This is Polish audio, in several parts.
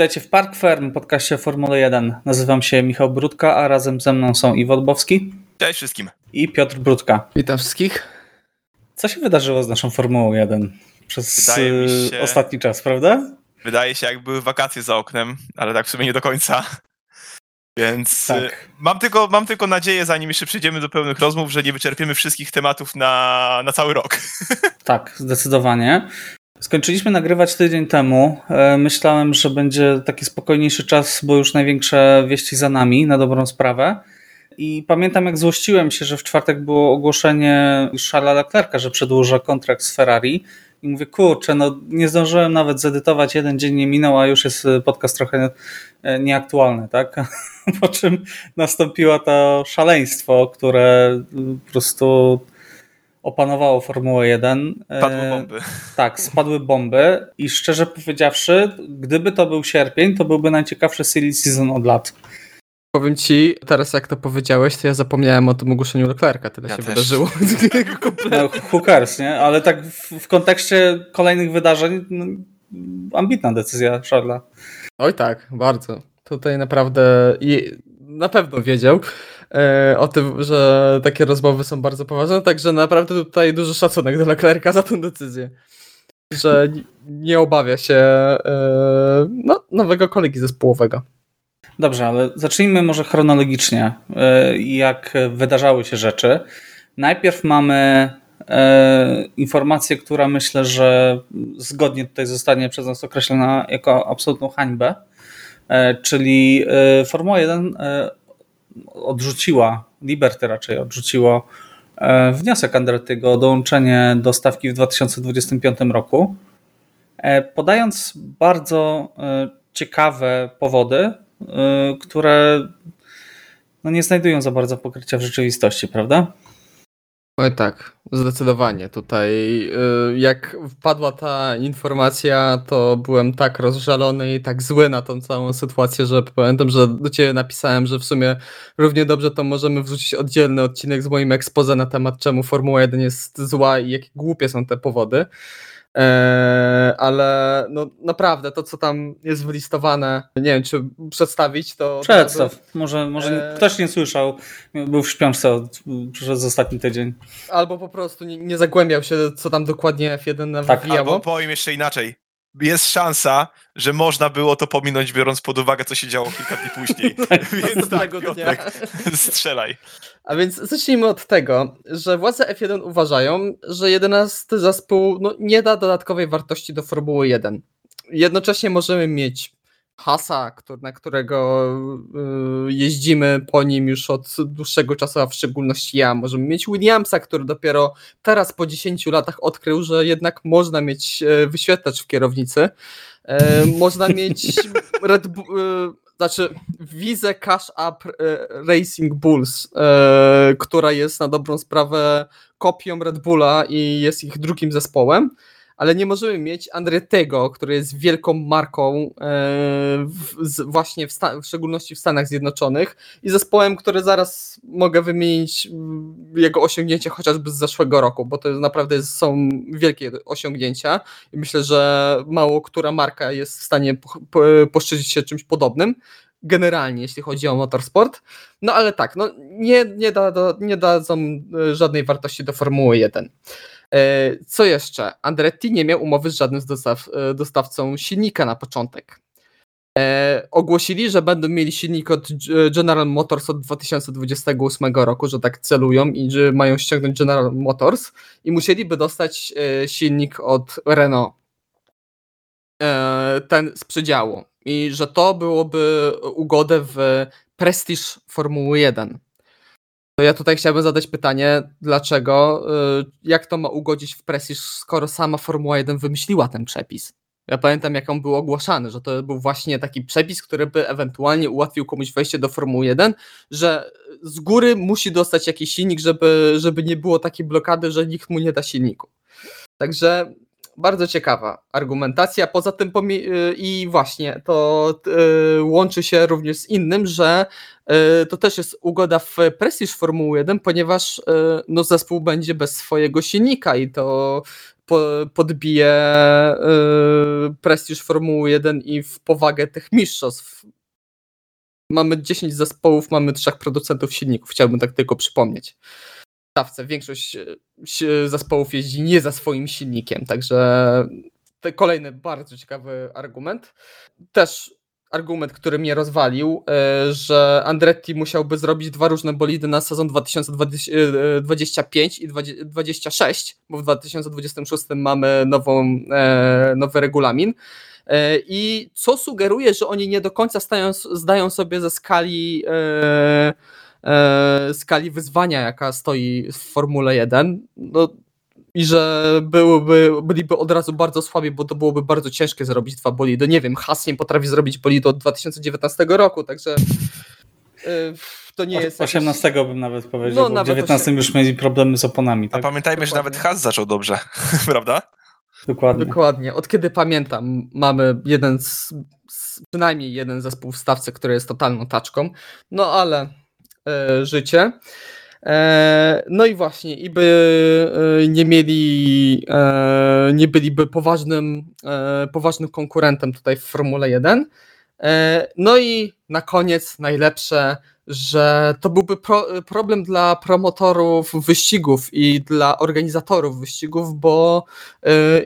Witajcie w Park Firm, podcaście Formuły 1. Nazywam się Michał Brudka, a razem ze mną są Iwo Dbowski. Cześć wszystkim. I Piotr Brudka. Witam wszystkich. Co się wydarzyło z naszą Formułą 1 przez się, ostatni czas, prawda? Wydaje się, jak były wakacje za oknem, ale tak w sumie nie do końca. Więc tak. mam, tylko, mam tylko nadzieję, zanim jeszcze przejdziemy do pełnych rozmów, że nie wyczerpiemy wszystkich tematów na, na cały rok. Tak, zdecydowanie. Skończyliśmy nagrywać tydzień temu. E, myślałem, że będzie taki spokojniejszy czas, bo już największe wieści za nami, na dobrą sprawę. I pamiętam, jak złościłem się, że w czwartek było ogłoszenie Charlesa Leclerca, że przedłuża kontrakt z Ferrari. I mówię, kurczę, no nie zdążyłem nawet zedytować, jeden dzień nie minął, a już jest podcast trochę e, nieaktualny, tak? Po czym nastąpiło to szaleństwo, które po prostu opanowało Formułę 1. Spadły e, bomby. Tak, spadły bomby i szczerze powiedziawszy, gdyby to był sierpień, to byłby najciekawszy silly season od lat. Powiem ci, teraz jak to powiedziałeś, to ja zapomniałem o tym ogłoszeniu Leclerca, tyle ja się też. wydarzyło. no, who cares, nie? Ale tak w, w kontekście kolejnych wydarzeń no, ambitna decyzja Charlesa. Oj tak, bardzo. Tutaj naprawdę na pewno wiedział o tym, że takie rozmowy są bardzo poważne, także naprawdę tutaj duży szacunek do Leclerca za tę decyzję. Że nie obawia się e, no, nowego kolegi zespołowego. Dobrze, ale zacznijmy może chronologicznie, e, jak wydarzały się rzeczy. Najpierw mamy e, informację, która myślę, że zgodnie tutaj zostanie przez nas określona jako absolutną hańbę, e, czyli Formuła 1 odrzuciła, Liberty raczej odrzuciło wniosek Andrettiego o dołączenie do stawki w 2025 roku, podając bardzo ciekawe powody, które no nie znajdują za bardzo pokrycia w rzeczywistości, prawda? Oj tak, zdecydowanie. Tutaj y, jak wpadła ta informacja, to byłem tak rozżalony i tak zły na tą całą sytuację, że pamiętam, że do ciebie napisałem, że w sumie równie dobrze to możemy wrzucić oddzielny odcinek z moim expose na temat czemu Formuła 1 jest zła i jakie głupie są te powody. Eee, ale no naprawdę to, co tam jest wylistowane, nie wiem, czy przedstawić to. Przedstaw. Może, może eee... ktoś nie słyszał, był w śpiączce przez ostatni tydzień. Albo po prostu nie, nie zagłębiał się, co tam dokładnie F1 tak. wywijało. Albo powiem jeszcze inaczej jest szansa, że można było to pominąć, biorąc pod uwagę, co się działo kilka dni później. więc tak, Piotrek, strzelaj. A więc zacznijmy od tego, że władze F1 uważają, że 11 zespół no, nie da dodatkowej wartości do Formuły 1. Jednocześnie możemy mieć Hasa, na którego y, jeździmy po nim już od dłuższego czasu, a w szczególności ja. Możemy mieć Williamsa, który dopiero teraz po 10 latach odkrył, że jednak można mieć e, wyświetlacz w kierownicy. E, można mieć Red Bull, znaczy Wizę Cash Up Racing Bulls, która jest na dobrą sprawę kopią Red Bulla i jest ich drugim zespołem ale nie możemy mieć Andretego, który jest wielką marką e, w, z, właśnie w, w, szczególności w Stanach Zjednoczonych i zespołem, który zaraz mogę wymienić jego osiągnięcia chociażby z zeszłego roku, bo to naprawdę są wielkie osiągnięcia i myślę, że mało która marka jest w stanie po, po, poszczycić się czymś podobnym generalnie, jeśli chodzi o motorsport. No ale tak, no, nie, nie, da, nie dadzą e, żadnej wartości do Formuły 1. E, co jeszcze? Andretti nie miał umowy z żadnym dostaw, e, dostawcą silnika na początek. E, ogłosili, że będą mieli silnik od General Motors od 2028 roku, że tak celują i że mają ściągnąć General Motors i musieliby dostać e, silnik od Renault. E, ten z przedziału. I że to byłoby ugodę w prestiż Formuły 1. To ja tutaj chciałbym zadać pytanie, dlaczego, y, jak to ma ugodzić w prestiż, skoro sama Formuła 1 wymyśliła ten przepis? Ja pamiętam, jak on był ogłaszany, że to był właśnie taki przepis, który by ewentualnie ułatwił komuś wejście do Formuły 1, że z góry musi dostać jakiś silnik, żeby, żeby nie było takiej blokady, że nikt mu nie da silniku. Także bardzo ciekawa argumentacja. Poza tym y, i właśnie to y, łączy się również z innym, że y, to też jest ugoda w prestiż Formuły 1, ponieważ no, zespół będzie bez swojego silnika i to podbije prestiż Formuły 1 i w powagę tych mistrzostw. Mamy 10 zespołów, mamy trzech producentów silników, chciałbym tak tylko przypomnieć. Stawce większość zespołów jeździ nie za swoim silnikiem, także kolejny bardzo ciekawy argument. Też argument, który mnie rozwalił, e, że Andretti musiałby zrobić dwa różne bolidy na sezon 2025 i 2026, bo w 2026 mamy nową, e, nowy regulamin. E, I co sugeruje, że oni nie do końca stają, zdają sobie ze skali skali wyzwania, jaka stoi w Formule 1. No, i że byłyby, byliby od razu bardzo słabi, bo to byłoby bardzo ciężkie zrobić dwa bolidy. Nie wiem, Haas nie potrafi zrobić bolid od 2019 roku, także yy, to nie jest... 18 jakieś... bym nawet powiedział, no, bo w 19 już mieli problemy z oponami. Tak? A pamiętajmy, Dokładnie. że nawet Haas zaczął dobrze, prawda? Dokładnie. Dokładnie. Od kiedy pamiętam, mamy jeden z, z, przynajmniej jeden zespół w stawce, który jest totalną taczką, no ale życie. E, no i właśnie, i by e, nie mieli, e, nie byliby poważnym, poważnym konkurentem tutaj w Formule 1. No i na koniec najlepsze, że to byłby pro, problem dla promotorów wyścigów i dla organizatorów wyścigów, bo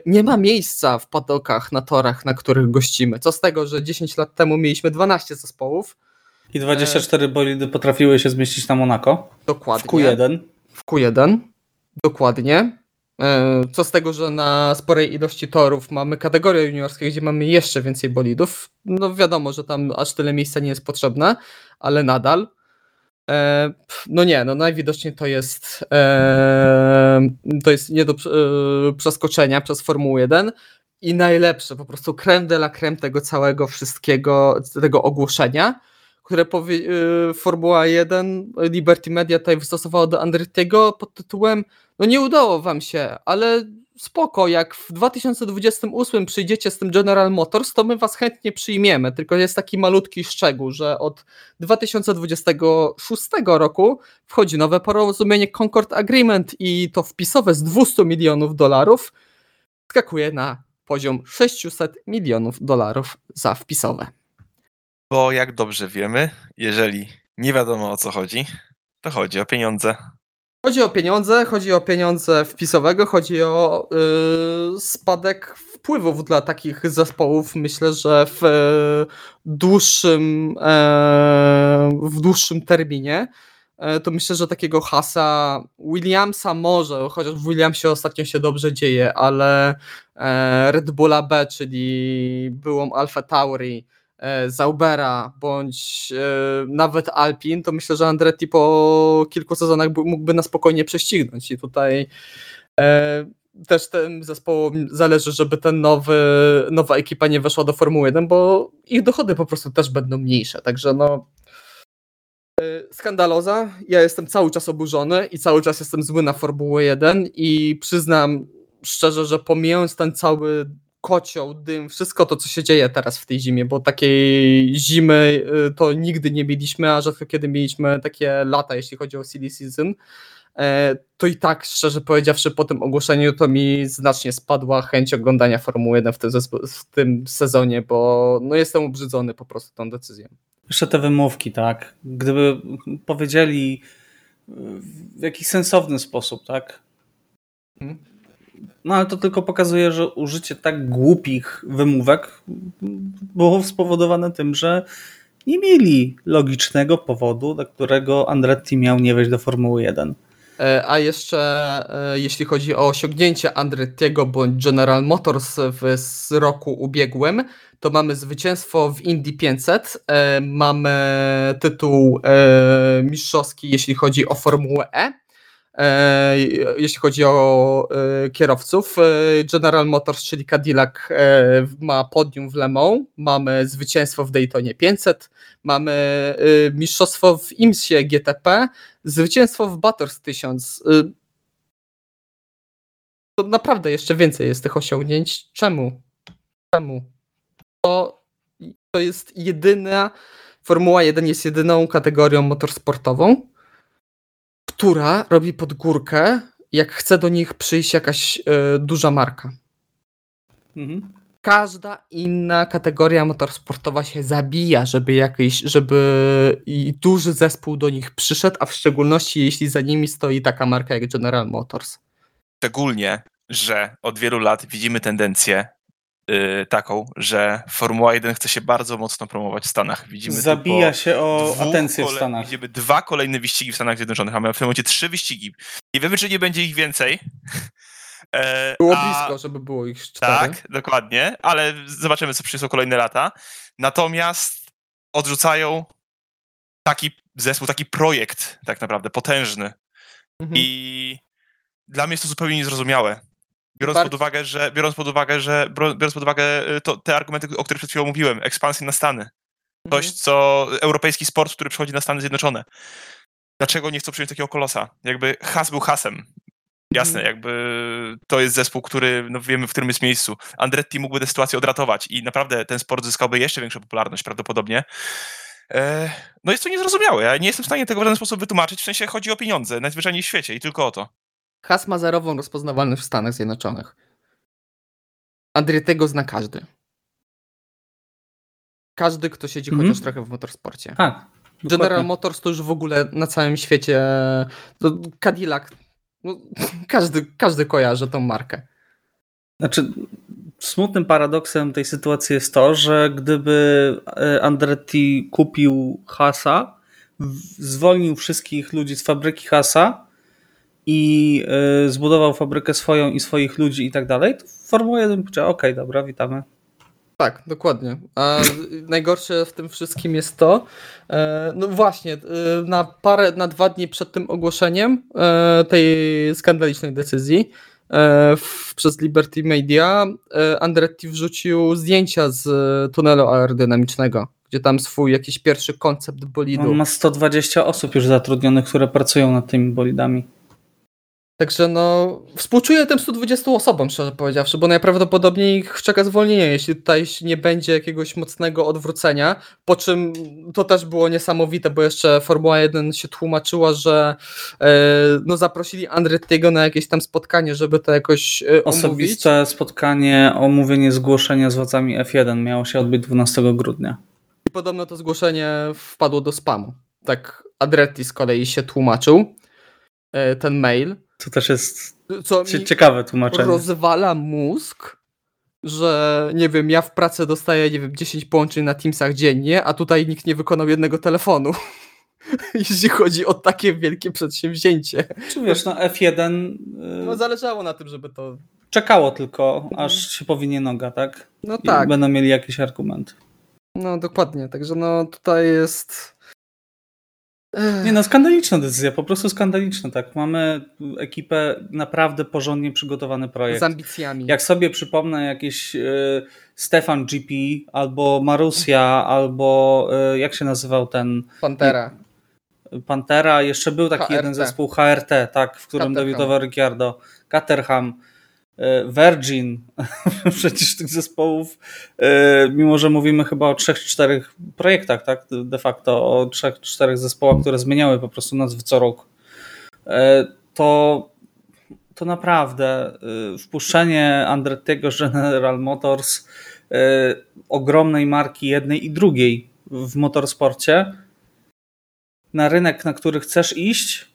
nie ma miejsca w padokach na torach, na których gościmy. Co z tego, że 10 lat temu mieliśmy 12 zespołów, i 24 bolidy potrafiły się zmieścić na Monako. Dokładnie. W Q1. W Q1. Dokładnie. E, co z tego, że na sporej ilości torów mamy kategorię juniorskie, gdzie mamy jeszcze więcej bolidów. No wiadomo, że tam aż tyle miejsca nie jest potrzebne, ale nadal. E, no nie, no najwidoczniej to jest e, to jest nie do przeskoczenia przez Formułę 1 i najlepsze, po prostu creme de la creme tego całego wszystkiego, tego ogłoszenia które powie, y, Formuła 1, Liberty Media tutaj wystosowało do Andrettiego pod tytułem no nie udało wam się, ale spoko, jak w 2028 przyjdziecie z tym General Motors, to my was chętnie przyjmiemy, tylko jest taki malutki szczegół, że od 2026 roku wchodzi nowe porozumienie Concord Agreement i to wpisowe z 200 milionów dolarów skakuje na poziom 600 milionów dolarów za wpisowe. Bo jak dobrze wiemy, jeżeli nie wiadomo o co chodzi, to chodzi o pieniądze. Chodzi o pieniądze, chodzi o pieniądze wpisowego, chodzi o yy, spadek wpływów dla takich zespołów. Myślę, że w yy, dłuższym, yy, w dłuższym terminie e, to myślę, że takiego hasa Williamsa może, chociaż w Williamsie ostatnio się dobrze dzieje, ale e, Red Bulla B, czyli byłą Alfa Tauri, Zaubera bądź e, nawet Alpin, to myślę, że Andretti po kilku sezonach mógłby na spokojnie prześcignąć. I tutaj e, też tym zespołom zależy, żeby ten nowy, nowa ekipa nie weszła do Formuły 1, bo ich dochody po prostu też będą mniejsze, także no skandaloza, ja jestem cały czas oburzony i cały czas jestem zły na Formułę 1 i przyznam szczerze, że pomijając ten cały kocioł, dym, wszystko to, co się dzieje teraz w tej zimie, bo takiej zimy y, to nigdy nie mieliśmy, a rzadko kiedy mieliśmy takie lata, jeśli chodzi o silly season, e, to i tak, szczerze powiedziawszy, po tym ogłoszeniu to mi znacznie spadła chęć oglądania Formuły 1 w tym, w tym sezonie, bo no jestem obrzydzony po prostu tą decyzją. Jeszcze te wymówki, tak? Gdyby powiedzieli w jakiś sensowny sposób, tak? Hmm? No ale to tylko pokazuje, że użycie tak głupich wymówek było spowodowane tym, że nie mieli logicznego powodu, dla którego Andretti miał nie wejść do Formuły 1. E, a jeszcze e, jeśli chodzi o osiągnięcie Andrettiego bądź General Motors w roku ubiegłym, to mamy zwycięstwo w Indy 500, e, mamy tytuł mistrzowski jeśli chodzi o Formułę E, E, jeśli chodzi o e, kierowców. E, General Motors, czyli Cadillac ma podium w Le Mans, mamy zwycięstwo w Daytonie 500, mamy mistrzostwo w IMSie GTP, zwycięstwo w Bathurst 1000. To naprawdę jeszcze więcej jest tych osiągnięć. Czemu? Czemu? To, to jest jedyna, Formuła 1 jest jedyną kategorią motorsportową, która robi pod górkę jak chce do nich przyjść jakaś e, duża marka. Mhm. Każda inna kategoria motorsportowa się zabija, żeby jakiś, żeby i duży zespół do nich przyszedł, a w szczególności jeśli za nimi stoi taka marka jak General Motors. Szczególnie, że od wielu lat widzimy tendencję taką, że Formuła 1 chce się bardzo mocno promować w Stanach. Widzimy Zabija się o atencję w Stanach. Widzimy dwa kolejne wyścigi w Stanach Zjednoczonych, a mamy w tym momencie trzy wyścigi. Nie wiemy, czy nie będzie ich więcej. E, było a, blisko, żeby było ich cztery. Tak, dokładnie, ale zobaczymy, co przyniosą kolejne lata. Natomiast odrzucają taki zespół, taki projekt tak naprawdę, potężny. Mhm. I dla mnie jest to zupełnie niezrozumiałe. Biorąc pod uwagę, że, biorąc pod uwagę, że biorąc pod uwagę y, to, te argumenty, o których przed chwilą mówiłem, ekspansję na Stany. Coś, mhm. co europejski sport, który przychodzi na Stany Zjednoczone. Dlaczego nie chcą przyjąć takiego kolosa? Jakby has był hasem. Jasne, mhm. jakby to jest zespół, który no wiemy, w którym jest miejscu. Andretti mógłby tę sytuację odratować i naprawdę ten sport zyskałby jeszcze większą popularność prawdopodobnie. E, no jest to niezrozumiałe. Ja nie jestem w stanie tego w żaden sposób wytłumaczyć. W sensie chodzi o pieniądze, najzwyczajniej w świecie i tylko o to. Has ma zerową rozpoznawalność w Stanach Zjednoczonych. Andrettiego zna każdy. Każdy, kto siedzi mm -hmm. chociaż trochę w motorsporcie. Tak. General Motors to już w ogóle na całym świecie. Cadillac no, każdy, każdy kojarzy tą markę. Znaczy, smutnym paradoksem tej sytuacji jest to, że gdyby e, Andretti kupił Hasa, zwolnił wszystkich ludzi z fabryki Hasa i e, zbudował fabrykę swoją i swoich ludzi i tak dalej, to Formuła 1 powiedziała, okej, okay, dobra, witamy. Tak, dokładnie. A najgorsze w tym wszystkim jest to, e, no właśnie, e, na parę, na dwa dni przed tym ogłoszeniem e, tej skandalicznej decyzji przez Liberty Media Andretti wrzucił zdjęcia z tunelu aerodynamicznego, gdzie tam swój jakiś pierwszy koncept bolidu. On ma 120 osób już zatrudnionych, które pracują nad tymi bolidami. Także no, współczuję tym 120 osobom, szczerze powiedziawszy, bo najprawdopodobniej ich czeka zwolnienie, jeśli tutaj nie będzie jakiegoś mocnego odwrócenia. Po czym to też było niesamowite, bo jeszcze Formuła 1 się tłumaczyła, że e, no, zaprosili Andrettiego na jakieś tam spotkanie, żeby to jakoś omówić. Osobiste spotkanie, omówienie zgłoszenia z władzami F1 miało się odbyć 12 grudnia. I podobno to zgłoszenie wpadło do spamu. Tak Andretti z kolei się tłumaczył, e, ten mail. To też jest Co ciekawe tłumaczenie. Rozwala mózg, że nie wiem, ja w pracy dostaję, nie wiem, 10 połączeń na Teamsach dziennie, a tutaj nikt nie wykonał jednego telefonu. Jeśli chodzi o takie wielkie przedsięwzięcie. Czy wiesz, no F1. Yy... No zależało na tym, żeby to. Czekało tylko, aż się powinie noga, tak? No tak. I będą mieli jakiś argument. No dokładnie, także no tutaj jest nie no, skandaliczna decyzja, po prostu skandaliczna, tak. Mamy ekipę, naprawdę porządnie przygotowany projekt. Z ambicjami. Jak sobie przypomnę jakiś y, Stefan GP, albo Marussia, albo y, jak się nazywał ten... Pantera. Pantera, jeszcze był taki HRT. jeden zespół HRT, tak, w którym debiutował Ricciardo, Caterham. E, Virgin, przecież tych zespołów, e, mimo że mówimy chyba o trzech, czterech projektach, tak, de facto o trzech, czterech zespołach, które zmieniały po prostu nazwy co rok, e, to, to naprawdę wpuszczenie Andrettiego General Motors, ogromnej marki jednej i drugiej w motorsporcie, na rynek, na który chcesz iść,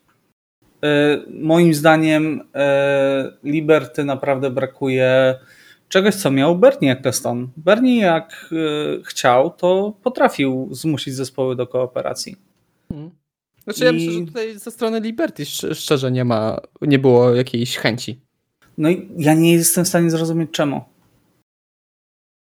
moim zdaniem e, Liberty naprawdę brakuje czegoś, co miał Bernie Eccleston. Bernie jak e, chciał, to potrafił zmusić zespoły do kooperacji. Hmm. Znaczy I... ja myślę, że tutaj ze strony Liberty szczerze nie ma, nie było jakiejś chęci. No i ja nie jestem w stanie zrozumieć czemu.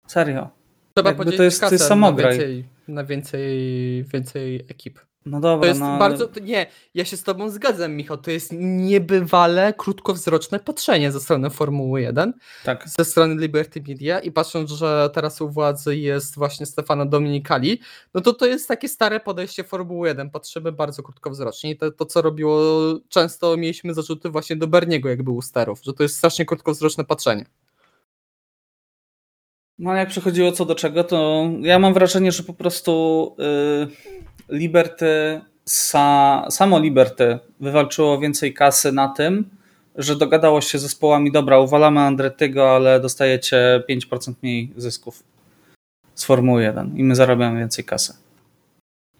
Serio. Trzeba Jakby to jest, to jest samograj. Na więcej, na więcej, więcej ekip. No dobra, To jest no, bardzo. Nie, ja się z Tobą zgadzam, Michał. To jest niebywale krótkowzroczne patrzenie ze strony Formuły 1, tak. ze strony Liberty Media i patrząc, że teraz u władzy jest właśnie Stefano Dominikali, no to to jest takie stare podejście Formuły 1. Patrzymy bardzo krótkowzrocznie i to, to co robiło, często mieliśmy zarzuty właśnie do Berniego, jak był u sterów, że to jest strasznie krótkowzroczne patrzenie. No ale jak przychodziło co do czego, to ja mam wrażenie, że po prostu. Yy Liberty, sa, samo Liberty wywalczyło więcej kasy na tym, że dogadało się z zespołami, dobra, uwalamy Andrettiego, ale dostajecie 5% mniej zysków z Formuły 1 i my zarabiamy więcej kasy.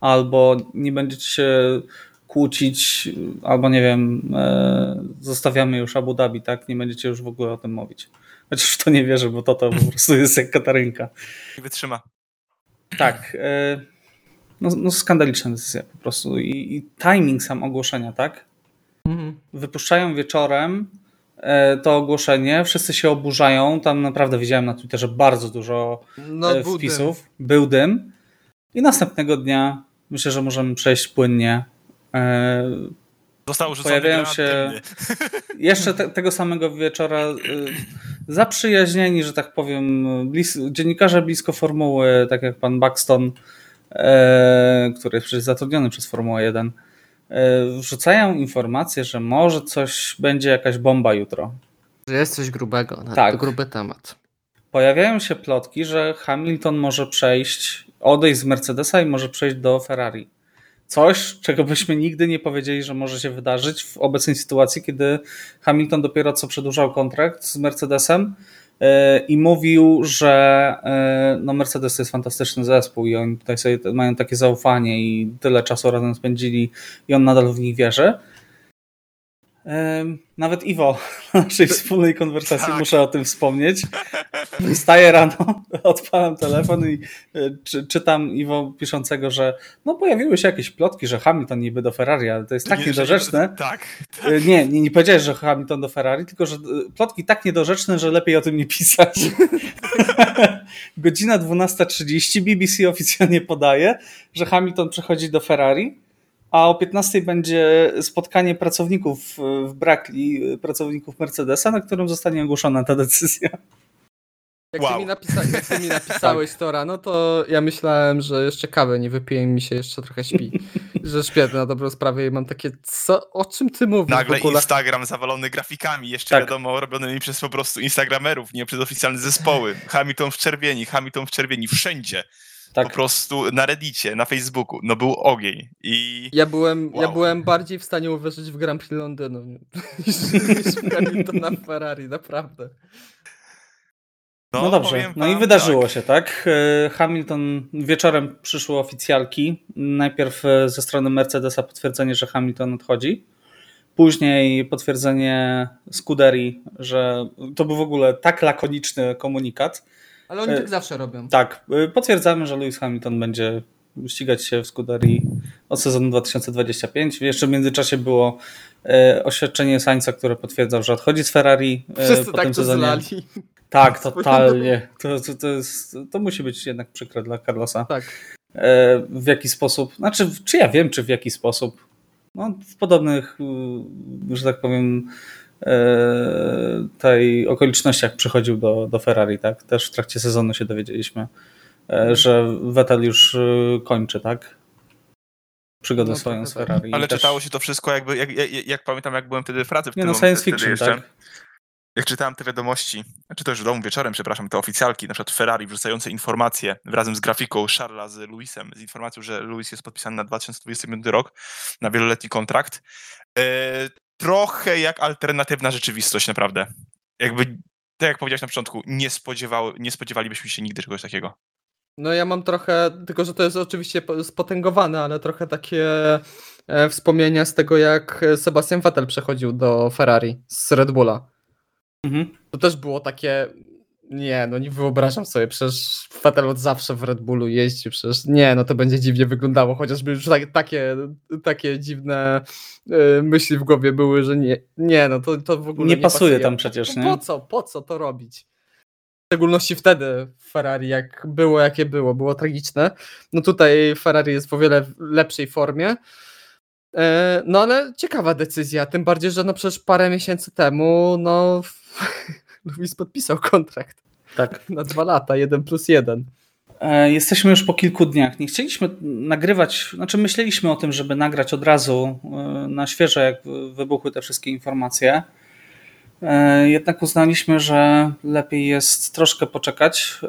Albo nie będziecie się kłócić, albo nie wiem, e, zostawiamy już Abu Dhabi, tak? Nie będziecie już w ogóle o tym mówić. Chociaż w to nie wierzę, bo to, to po prostu jest jak Katarynka. I wytrzyma. Tak. E, no, no skandaliczna decyzja po prostu. I, I timing sam ogłoszenia, tak? Mhm. Wypuszczają wieczorem e, to ogłoszenie, wszyscy się oburzają. Tam naprawdę widziałem na Twitterze bardzo dużo no, wpisów. Był dym. I następnego dnia myślę, że możemy przejść płynnie E, Został pojawiają się jeszcze te, tego samego wieczora e, zaprzyjaźnieni, że tak powiem, blis, dziennikarze blisko formuły, tak jak pan Buxton, e, który jest przecież zatrudniony przez Formułę 1, wrzucają informację, że może coś będzie jakaś bomba jutro. Że jest coś grubego, tak. gruby temat. Pojawiają się plotki, że Hamilton może przejść, odejść z Mercedesa i może przejść do Ferrari coś, czego byśmy nigdy nie powiedzieli, że może się wydarzyć w obecnej sytuacji, kiedy Hamilton dopiero co przedłużał kontrakt z Mercedesem e, i mówił, że e, no Mercedes to jest fantastyczny zespół i oni tutaj sobie mają takie zaufanie i tyle czasu razem spędzili i on nadal w nich wierzy. Nawet Iwo naszej wspólnej konwersacji tak. muszę o tym wspomnieć. Wstaję rano, odpalam telefon i e, czy, czytam Iwo piszącego, że no pojawiły się jakieś plotki, że Hamilton niby do Ferrari, ale to jest tak nie, niedorzeczne. Tak, tak. Nie, nie, nie powiedziałeś, że Hamilton do Ferrari, tylko że e, plotki tak niedorzeczne, że lepiej o tym nie pisać. Godzina 12.30 BBC oficjalnie podaje, że Hamilton przechodzi do Ferrari a o 15 będzie spotkanie pracowników w Brackley, pracowników Mercedesa, na którym zostanie ogłoszona ta decyzja. Jak, wow. ty, mi napisa jak ty mi napisałeś to rano, to ja myślałem, że jeszcze kawę nie wypiję i mi się jeszcze trochę śpi. że śpię na dobrą sprawę i mam takie, co, o czym ty mówisz Nagle Instagram zawalony grafikami, jeszcze tak. wiadomo, robionymi przez po prostu Instagramerów, nie przez oficjalne zespoły. Hamilton w czerwieni, Hamilton w czerwieni, wszędzie tak. po prostu na Reddicie, na Facebooku, no był ogień i... Ja byłem, wow. ja byłem bardziej w stanie uwierzyć w Grand Prix Londynu niż, niż w Hamiltona Ferrari, naprawdę. No, no dobrze, no i wydarzyło tak. się, tak? E, Hamilton, wieczorem przyszły oficjalki, najpierw e, ze strony Mercedesa potwierdzenie, że Hamilton odchodzi, później potwierdzenie Scuderii, że to był w ogóle tak lakoniczny komunikat, ale oni e, tak zawsze robią. Tak, e, potwierdzamy, że Lewis Hamilton będzie ścigać się w Scuderii od sezonu 2025. Jeszcze w międzyczasie było e, oświadczenie Sainza, które potwierdzał, że odchodzi z Ferrari Wszyscy po tak tym sezonie. Zlali. Tak, totalnie. To, to, to, jest, to musi być jednak przykre dla Carlosa. Tak. W jaki sposób, znaczy, czy ja wiem, czy w jaki sposób. No, w podobnych, że tak powiem, E, tej okolicznościach przychodził do, do Ferrari, tak? Też w trakcie sezonu się dowiedzieliśmy, e, że Vettel już e, kończy, tak? Przygodę no, swoją z tak. Ferrari. Ale też... czytało się to wszystko jakby, jak, jak, jak, pamiętam, jak byłem wtedy w pracy w Nie, tym no science fiction, jeszcze, tak? Jak czytałem te wiadomości, czy to już w domu wieczorem, przepraszam, te oficjalki, na przykład Ferrari wrzucające informacje razem z grafiką Charlesa z Lewisem, z informacją, że Lewis jest podpisany na 2025 rok, na wieloletni kontrakt, trochę jak alternatywna rzeczywistość, naprawdę. Jakby, tak jak powiedziałeś na początku, nie, spodziewały, nie spodziewalibyśmy się nigdy czegoś takiego. No ja mam trochę, tylko że to jest oczywiście spotęgowane, ale trochę takie e, wspomnienia z tego, jak Sebastian Vettel przechodził do Ferrari z Red Bulla. Mhm. To też było takie, nie, no nie wyobrażam sobie, przecież Vettel od zawsze w Red Bullu jeździ, przecież nie, no to będzie dziwnie wyglądało, chociażby już tak, takie, takie dziwne y, myśli w głowie były, że nie, nie no to, to w ogóle nie, nie pasuje, pasuje tam przecież, nie? Po co, po co to robić? W szczególności wtedy w Ferrari, jak było, jakie było, było tragiczne. No tutaj Ferrari jest w o wiele lepszej formie. E, no ale ciekawa decyzja, tym bardziej, że no przecież parę miesięcy temu, no Luis podpisał kontrakt. Tak. Na dwa lata, jeden plus jeden. E, jesteśmy już po kilku dniach. Nie chcieliśmy nagrywać, znaczy myśleliśmy o tym, żeby nagrać od razu e, na świeżo, jak wybuchły te wszystkie informacje. E, jednak uznaliśmy, że lepiej jest troszkę poczekać.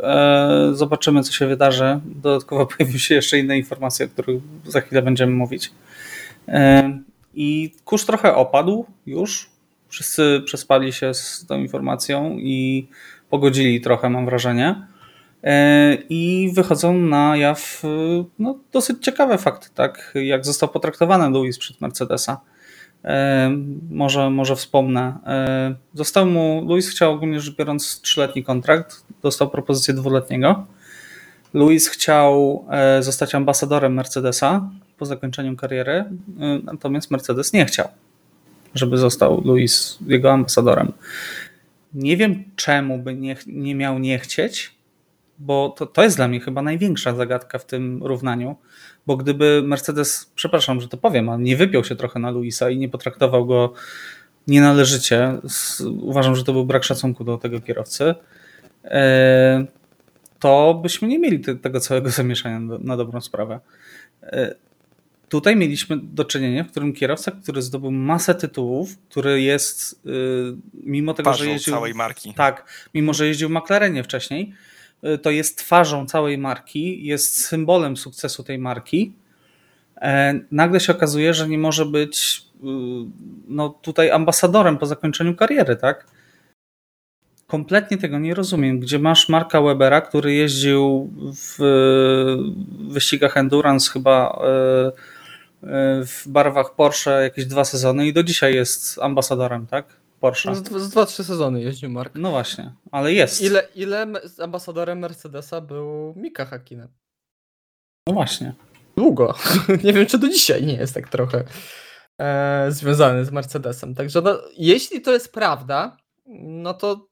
Zobaczymy, co się wydarzy. Dodatkowo pojawiły się jeszcze inne informacje, o których za chwilę będziemy mówić. I kurz trochę opadł już Wszyscy przespali się z tą informacją i pogodzili trochę, mam wrażenie. E, I wychodzą na jaw no, dosyć ciekawe fakty, tak? Jak został potraktowany Louis przed Mercedesa. E, może, może wspomnę. E, został mu, Louis chciał ogólnie rzecz biorąc trzyletni kontrakt, dostał propozycję dwuletniego. Louis chciał zostać ambasadorem Mercedesa po zakończeniu kariery, natomiast Mercedes nie chciał, żeby został Louis jego ambasadorem. Nie wiem, czemu by nie, nie miał nie chcieć, bo to, to jest dla mnie chyba największa zagadka w tym równaniu, bo gdyby Mercedes, przepraszam, że to powiem, ale nie wypiął się trochę na Luisa i nie potraktował go nienależycie, uważam, że to był brak szacunku do tego kierowcy, e, to byśmy nie mieli tego całego zamieszania na dobrą sprawę. E, tutaj mieliśmy do czynienia, w którym kierowca, który zdobył masę tytułów, który jest y, mimo tego, Twarzą że jeździł całej marki. Tak, mimo że jeździł w McLarenie wcześniej, y, to jest twarzą całej marki, jest symbolem sukcesu tej marki. E, nagle się okazuje, że nie może być y, no, tutaj ambasadorem po zakończeniu kariery, tak? Kompletnie tego nie rozumiem. Gdzie masz Marka Webera, który jeździł w wyścigach Endurance chyba w barwach Porsche jakieś dwa sezony i do dzisiaj jest ambasadorem, tak? Porsche. Z, z dwa, trzy sezony jeździł Mark. No właśnie, ale jest. Ile, ile ambasadorem Mercedesa był Mika Hakkinen? No właśnie. Długo. nie wiem, czy do dzisiaj nie jest tak trochę e, związany z Mercedesem. Także no, jeśli to jest prawda, no to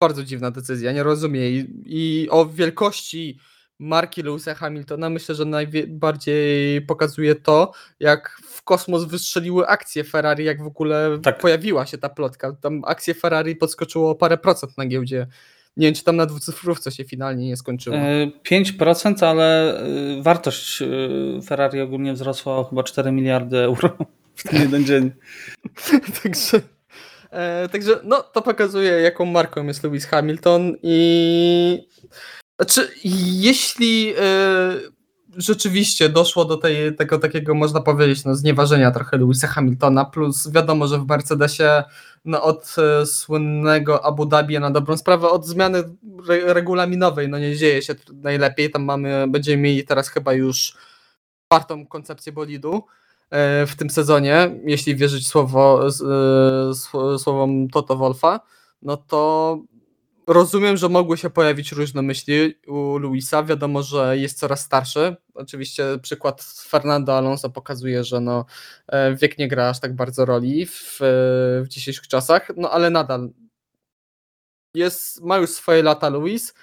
bardzo dziwna decyzja, nie rozumiem. I, i o wielkości marki Lewisa Hamiltona myślę, że najbardziej pokazuje to, jak w kosmos wystrzeliły akcje Ferrari, jak w ogóle tak. pojawiła się ta plotka. Tam akcje Ferrari podskoczyło o parę procent na giełdzie. Nie wiem, czy tam na dwucyfrówce się finalnie nie skończyło. 5%, e, ale e, wartość e, Ferrari ogólnie wzrosła o chyba 4 miliardy euro w ten jeden dzień. także, także no, to pokazuje, jaką marką jest Lewis Hamilton i znaczy, jeśli yy, rzeczywiście doszło do tej, tego takiego, można powiedzieć, no, znieważenia trochę Lewisa Hamiltona, plus wiadomo, że w Mercedesie no, od y, słynnego Abu Dhabi na dobrą sprawę, od zmiany re regulaminowej, no nie dzieje się najlepiej, tam mamy, będziemy mieli teraz chyba już czwartą koncepcję bolidu y, w tym sezonie, jeśli wierzyć słowo, y, słowom Toto Wolfa, no to Rozumiem, że mogły się pojawić różne myśli u Luisa. Wiadomo, że jest coraz starszy. Oczywiście przykład Fernando Alonso pokazuje, że no, e, wiek nie gra aż tak bardzo roli w, w dzisiejszych czasach, no ale nadal jest, ma już swoje lata Luis.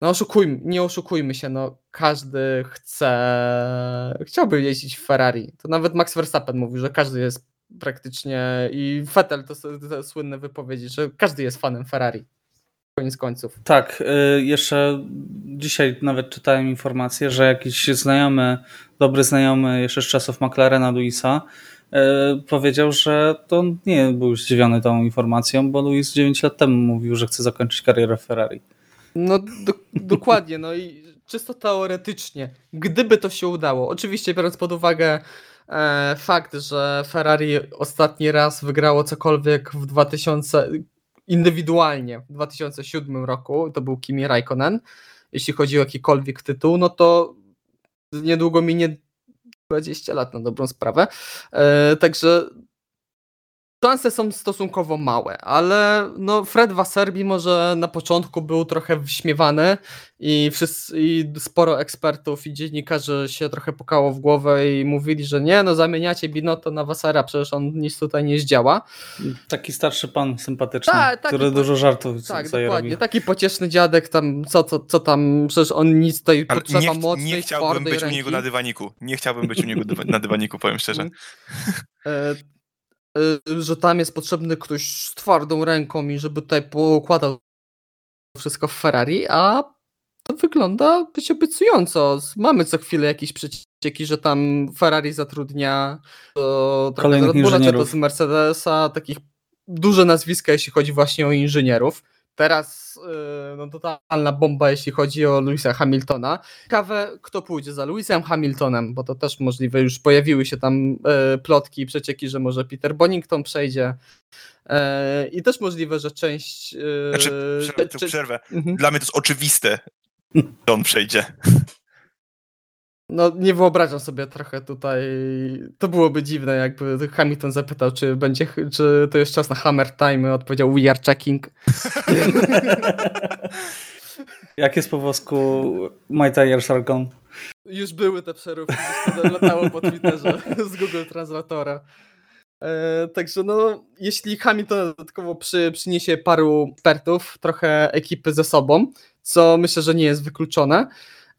No oszukujmy, nie oszukujmy się, no każdy chce, chciałby jeździć w Ferrari. To nawet Max Verstappen mówił, że każdy jest praktycznie i Vettel to, to słynne wypowiedzi, że każdy jest fanem Ferrari koniec końców. Tak, y, jeszcze dzisiaj nawet czytałem informację, że jakiś znajomy, dobry znajomy jeszcze z czasów McLarena Luisa y, powiedział, że to nie był zdziwiony tą informacją, bo Luis 9 lat temu mówił, że chce zakończyć karierę w Ferrari. No do, dokładnie, no i czysto teoretycznie, gdyby to się udało, oczywiście biorąc pod uwagę e, fakt, że Ferrari ostatni raz wygrało cokolwiek w 2000, indywidualnie w 2007 roku, to był Kimi Raikkonen, jeśli chodzi o jakikolwiek tytuł, no to niedługo minie 20 lat na dobrą sprawę. E, także Szanse są stosunkowo małe, ale no Fred Wasserbi może na początku był trochę wyśmiewany i, wszyscy, i sporo ekspertów i dziennikarzy się trochę pukało w głowę i mówili, że nie, no zamieniacie Binotto na Wassera, przecież on nic tutaj nie zdziała. Taki starszy pan sympatyczny, Ta, który dużo żartów Tak, dokładnie, robi. taki pocieszny dziadek tam, co, co, co tam, przecież on nic tutaj ale potrzeba nie, mocnej, Nie chciałbym być ręki. u niego na dywaniku, nie chciałbym być u niego na dywaniku, powiem szczerze. Y, że tam jest potrzebny ktoś z twardą ręką i żeby tutaj poukładał wszystko w Ferrari, a to wygląda być obiecująco. Mamy co chwilę jakieś przecieki, że tam Ferrari zatrudnia Red Bulla, czy to z Mercedesa, takich duże nazwiska, jeśli chodzi właśnie o inżynierów. Teraz y, no, totalna bomba, jeśli chodzi o Louisa Hamiltona. Ciekawe, kto pójdzie za Louisem Hamiltonem, bo to też możliwe, już pojawiły się tam y, plotki, przecieki, że może Peter Bonington przejdzie. Y, I też możliwe, że część. Znaczy, przerwę, czy... przerwę. Mhm. Dla mnie to jest oczywiste, że on przejdzie. No, nie wyobrażam sobie trochę tutaj. To byłoby dziwne, jakby Hamilton zapytał, czy będzie, czy to jest czas na Hammer Time, odpowiedział We are checking. Jak jest po włosku My Tires are gone? Już były te przeróbki, już latało po Twitterze z Google Translatora. E, także no, jeśli Hamilton dodatkowo przy, przyniesie paru ekspertów, trochę ekipy ze sobą, co myślę, że nie jest wykluczone,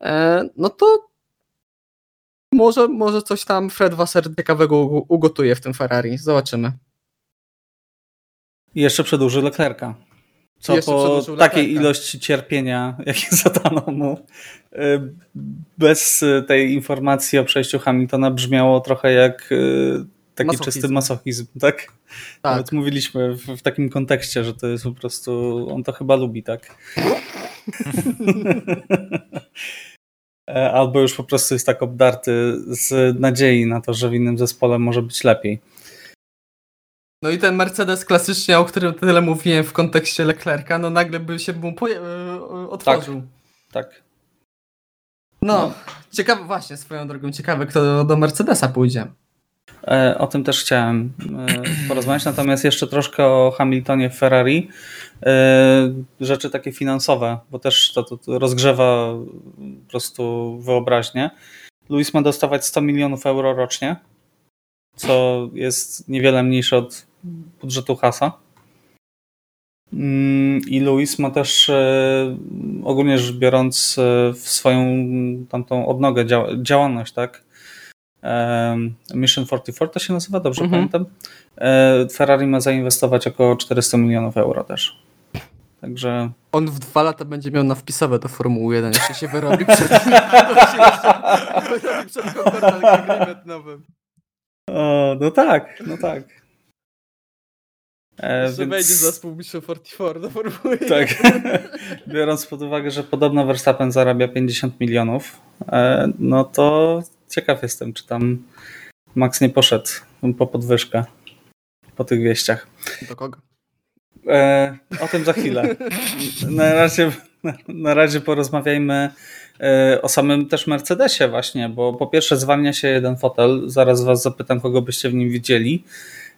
e, no to może, może coś tam Fred Wasser ciekawego ugotuje w tym Ferrari. Zobaczymy. I jeszcze przedłuży Leclerca. Co po takiej ilości cierpienia, jakie zadano mu, y, bez tej informacji o przejściu Hamiltona brzmiało trochę jak y, taki masochizm. czysty masochizm, tak? tak? Nawet mówiliśmy w, w, takim kontekście, że to jest po prostu, on to chyba lubi, tak? E, albo już po prostu jest tak obdarty z nadziei na to, że w innym zespole może być lepiej. No i ten Mercedes klasycznie, o którym tyle mówiłem w kontekście Leclerca, no nagle by się mu e, otworzył. Tak. tak. No, no, ciekawe, właśnie swoją drogą, ciekawe kto do Mercedesa pójdzie. E, o tym też chciałem porozmawiać, natomiast jeszcze troszkę o Hamiltonie w Ferrari. E, rzeczy takie finansowe, bo też to, to, to rozgrzewa po prostu wyobraźnię. Luis ma dostawać 100 milionów euro rocznie, co jest niewiele mniejsze od budżetu Hasa. Mm, I Luis ma też e, ogólnie rzecz biorąc w swoją tamtą odnogę działalność, tak? Mission 44 to się nazywa, dobrze mhm. pamiętam. Ferrari ma zainwestować około 400 milionów euro też. Także... On w dwa lata będzie miał na wpisowe do Formuły 1, jeszcze się wyrobi przed, wyrobi przed nowym. O, no tak, no tak. E, Jeszcze więc... wejdzie zespół Mission 44 do Formuły Tak. Biorąc pod uwagę, że podobno Verstappen zarabia 50 milionów, e, no to ciekaw jestem, czy tam Max nie poszedł po podwyżkę po tych wieściach. Do kogo? E, o tym za chwilę. Na razie, na razie porozmawiajmy e, o samym też Mercedesie właśnie, bo po pierwsze zwalnia się jeden fotel, zaraz was zapytam, kogo byście w nim widzieli.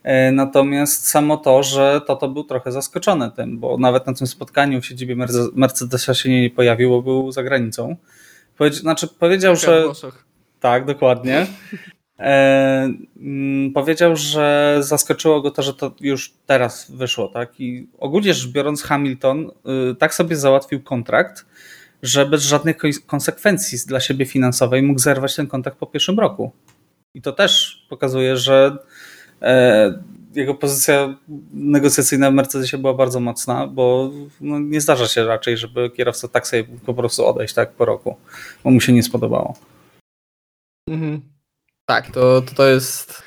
E, natomiast samo to, że to, to był trochę zaskoczony tym, bo nawet na tym spotkaniu w siedzibie Mercedesa się nie pojawił, bo był za granicą. Powiedz, znaczy powiedział, że... Tak, dokładnie. E, mm, powiedział, że zaskoczyło go to, że to już teraz wyszło, tak? I ogólnie rzecz biorąc, Hamilton y, tak sobie załatwił kontrakt, że bez żadnych konsekwencji dla siebie finansowej mógł zerwać ten kontrakt po pierwszym roku. I to też pokazuje, że e, jego pozycja negocjacyjna w Mercedesie była bardzo mocna, bo no, nie zdarza się raczej, żeby kierowca tak sobie po prostu odejść tak po roku, bo mu się nie spodobało. Mhm. Tak, to, to, to jest.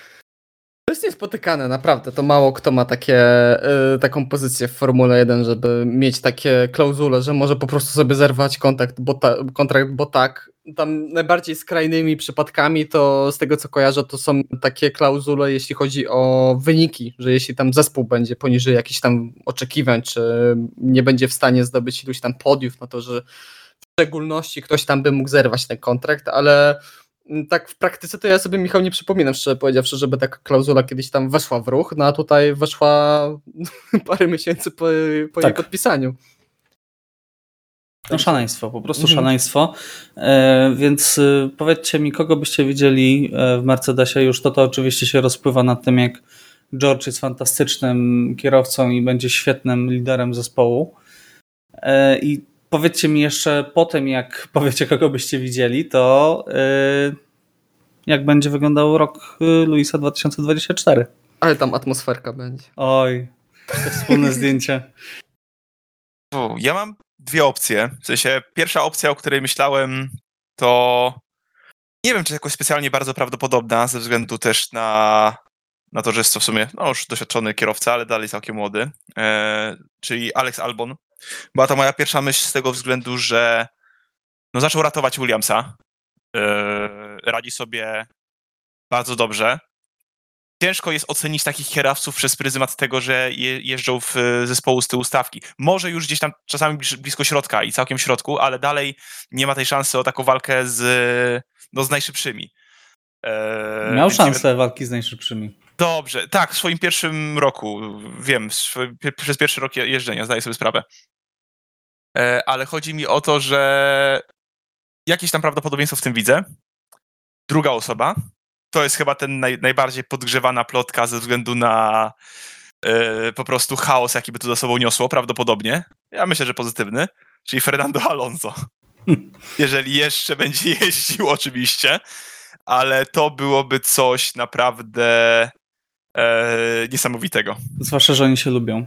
To jest niespotykane, naprawdę. To mało kto ma takie, y, taką pozycję w Formule 1, żeby mieć takie klauzule, że może po prostu sobie zerwać kontakt, bo ta, kontrakt, bo tak. Tam najbardziej skrajnymi przypadkami to z tego co kojarzę, to są takie klauzule, jeśli chodzi o wyniki, że jeśli tam zespół będzie poniżej jakichś tam oczekiwań, czy nie będzie w stanie zdobyć iluś tam podiów, no to że w szczególności ktoś tam by mógł zerwać ten kontrakt, ale tak w praktyce to ja sobie, Michał, nie przypominam, szczerze powiedziawszy, żeby taka klauzula kiedyś tam weszła w ruch, no a tutaj weszła parę miesięcy po, po tak. jej podpisaniu. No szaleństwo, po prostu mhm. szaleństwo. E, więc y, powiedzcie mi, kogo byście widzieli e, w Mercedesie? Już to, to oczywiście się rozpływa nad tym, jak George jest fantastycznym kierowcą i będzie świetnym liderem zespołu. E, I powiedzcie mi jeszcze po tym, jak powiecie, kogo byście widzieli, to yy, jak będzie wyglądał rok y, Luisa 2024. Ale tam atmosferka będzie. Oj, to wspólne zdjęcie. Ja mam dwie opcje. W sensie, pierwsza opcja, o której myślałem, to nie wiem, czy jakoś specjalnie bardzo prawdopodobna, ze względu też na, na to, że jest to w sumie no, już doświadczony kierowca, ale dalej całkiem młody, e, czyli Alex Albon Była to moja pierwsza myśl z tego względu, że no, zaczął ratować Williamsa. Yy, radzi sobie bardzo dobrze. Ciężko jest ocenić takich kierowców przez pryzmat tego, że je, jeżdżą w zespołu z tyłu stawki. Może już gdzieś tam czasami blisko środka i całkiem środku, ale dalej nie ma tej szansy o taką walkę z, no, z najszybszymi. Eee, Miał szansę nie... walki z najszybszymi. Dobrze, tak, w swoim pierwszym roku, wiem, przez pierwszy rok jeżdżenia, zdaję sobie sprawę. Eee, ale chodzi mi o to, że jakieś tam prawdopodobieństwo w tym widzę. Druga osoba, to jest chyba ten naj, najbardziej podgrzewana plotka ze względu na e, po prostu chaos, jaki by to za sobą niosło, prawdopodobnie. Ja myślę, że pozytywny, czyli Fernando Alonso. Jeżeli jeszcze będzie jeździł, oczywiście, ale to byłoby coś naprawdę e, niesamowitego. Zwłaszcza, że oni się lubią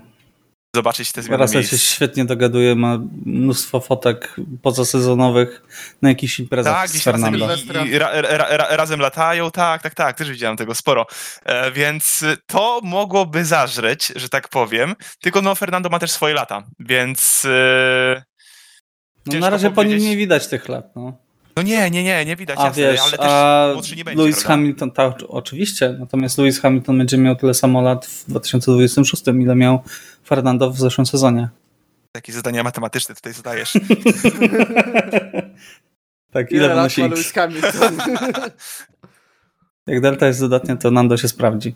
zobaczyć te zmiany Raz się świetnie dogaduje, ma mnóstwo fotek pozasezonowych na jakichś imprezach tak, z Fernando. I, i ra, ra, ra, razem latają, tak, tak, tak, też widziałem tego sporo. E, więc to mogłoby zażreć, że tak powiem, tylko no Fernando ma też swoje lata, więc... E, no na razie po nim nie widać tych lat, no. No nie, nie, nie, nie widać, a jasne, wiesz, ale też a młodszy nie będzie. Lewis Hamilton, tak, oczywiście, natomiast Lewis Hamilton będzie miał tyle samo lat w 2026, ile miał Fernando w zeszłym sezonie. Jakie zadania matematyczne tutaj zadajesz? tak, ile, ile wynosi Lewis Hamilton? Jak delta jest dodatnia, to Nando się sprawdzi.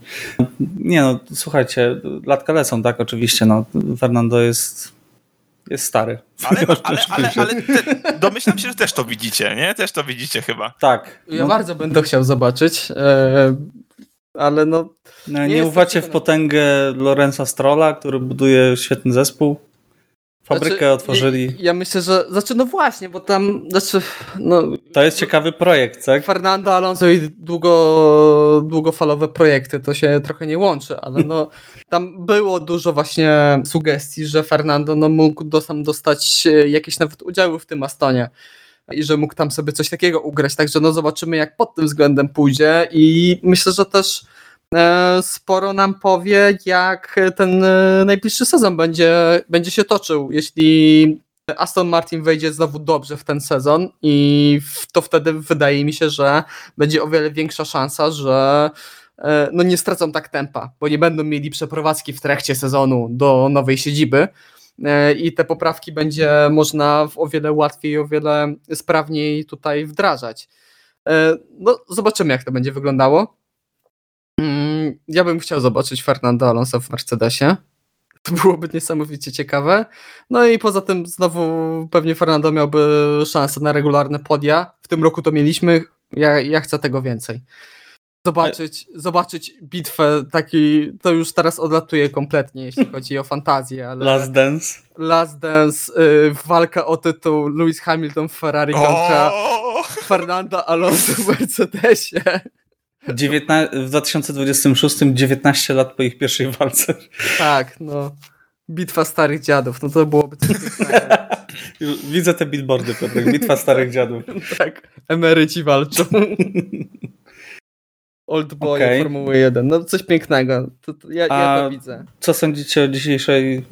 Nie no, słuchajcie, latka lecą, tak, oczywiście, no, Fernando jest jest stary. Ale, ale, ale, ale te, domyślam się, że też to widzicie, nie? Też to widzicie chyba. Tak. Ja no. bardzo będę chciał zobaczyć, e, ale no... no nie, nie ufacie w potęgę Lorenza Strolla, który buduje świetny zespół? Fabrykę znaczy, otworzyli. Ja, ja, myślę, że. Znaczy, no właśnie, bo tam. Znaczy, no, to jest ciekawy projekt, tak? Fernando Alonso i długo, długofalowe projekty to się trochę nie łączy, ale no tam było dużo właśnie sugestii, że Fernando no, mógł do, sam dostać jakieś nawet udziały w tym Astonie i że mógł tam sobie coś takiego ugrać. Także no zobaczymy, jak pod tym względem pójdzie i myślę, że też E, sporo nam powie, jak ten e, najbliższy sezon będzie, będzie się toczył. Jeśli Aston Martin wejdzie znowu dobrze w ten sezon i to wtedy wydaje mi się, że będzie o wiele większa szansa, że e, no nie stracą tak tempa, bo nie będą mieli przeprowadzki w trakcie sezonu do nowej siedziby i te poprawki będzie można o wiele łatwiej, o wiele sprawniej tutaj wdrażać. No, zobaczymy, jak to będzie wyglądało. Mm, ja bym chciał zobaczyć Fernando Alonso w Mercedesie. To byłoby niesamowicie ciekawe. No i poza tym znowu pewnie Fernando miałby szansę na regularne podia. W tym roku to mieliśmy. Ja, ja chcę tego więcej. Zobaczyć, zobaczyć bitwę taki, to już teraz odlatuje kompletnie, jeśli chodzi o fantazję, ale... Last Dance? Last Dance, y, walka o tytuł Lewis Hamilton w Ferrari kontra oh! Fernando Alonso w Mercedesie. 19, w 2026 19 lat po ich pierwszej walce. Tak, no. Bitwa starych dziadów, no to byłoby coś Widzę te billboardy, Piotrek. Bitwa starych dziadów. tak, emeryci walczą. Old boy okay. Formuły 1. No coś pięknego. To, to ja, ja to widzę. Co sądzicie o dzisiejszej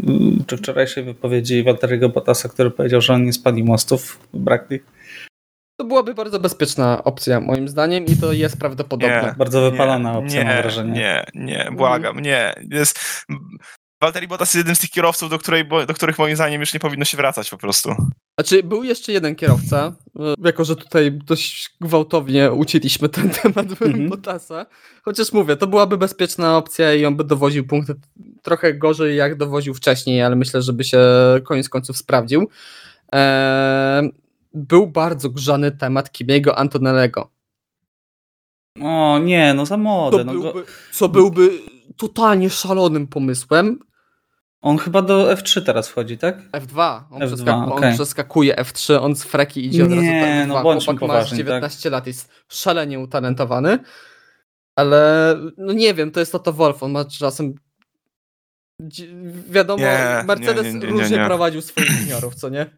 czy wczorajszej wypowiedzi Walteriego Bottasa, który powiedział, że on nie spali mostów w Brackley? To byłaby bardzo bezpieczna opcja, moim zdaniem, i to jest prawdopodobne. Nie, bardzo wypalona nie, opcja, nie, mam wrażenie. Nie, nie, błagam, nie. Jest... Walteri Bottas jest jednym z tych kierowców, do, której, do których moim zdaniem już nie powinno się wracać po prostu. Znaczy, był jeszcze jeden kierowca, e, jako że tutaj dość gwałtownie ucięliśmy ten temat mm-hmm. Bottasa. Chociaż mówię, to byłaby bezpieczna opcja i on by dowoził punkty trochę gorzej, jak dowoził wcześniej, ale myślę, żeby się koniec końców sprawdził. Eee, był bardzo grzany temat Kimiego Antonellego. O nie, no za młode. Co, no byłby, co byłby totalnie szalonym pomysłem. On chyba do F3 teraz wchodzi, tak? F2. On, F2, przeskak okay. on przeskakuje F3, on z freki idzie od razu Nie, no bądźmy poważni, 19 tak? lat, jest szalenie utalentowany, ale no nie wiem, to jest to Wolf, on ma czasem wiadomo, nie, Mercedes nie, nie, różnie prowadził swoich juniorów, co nie?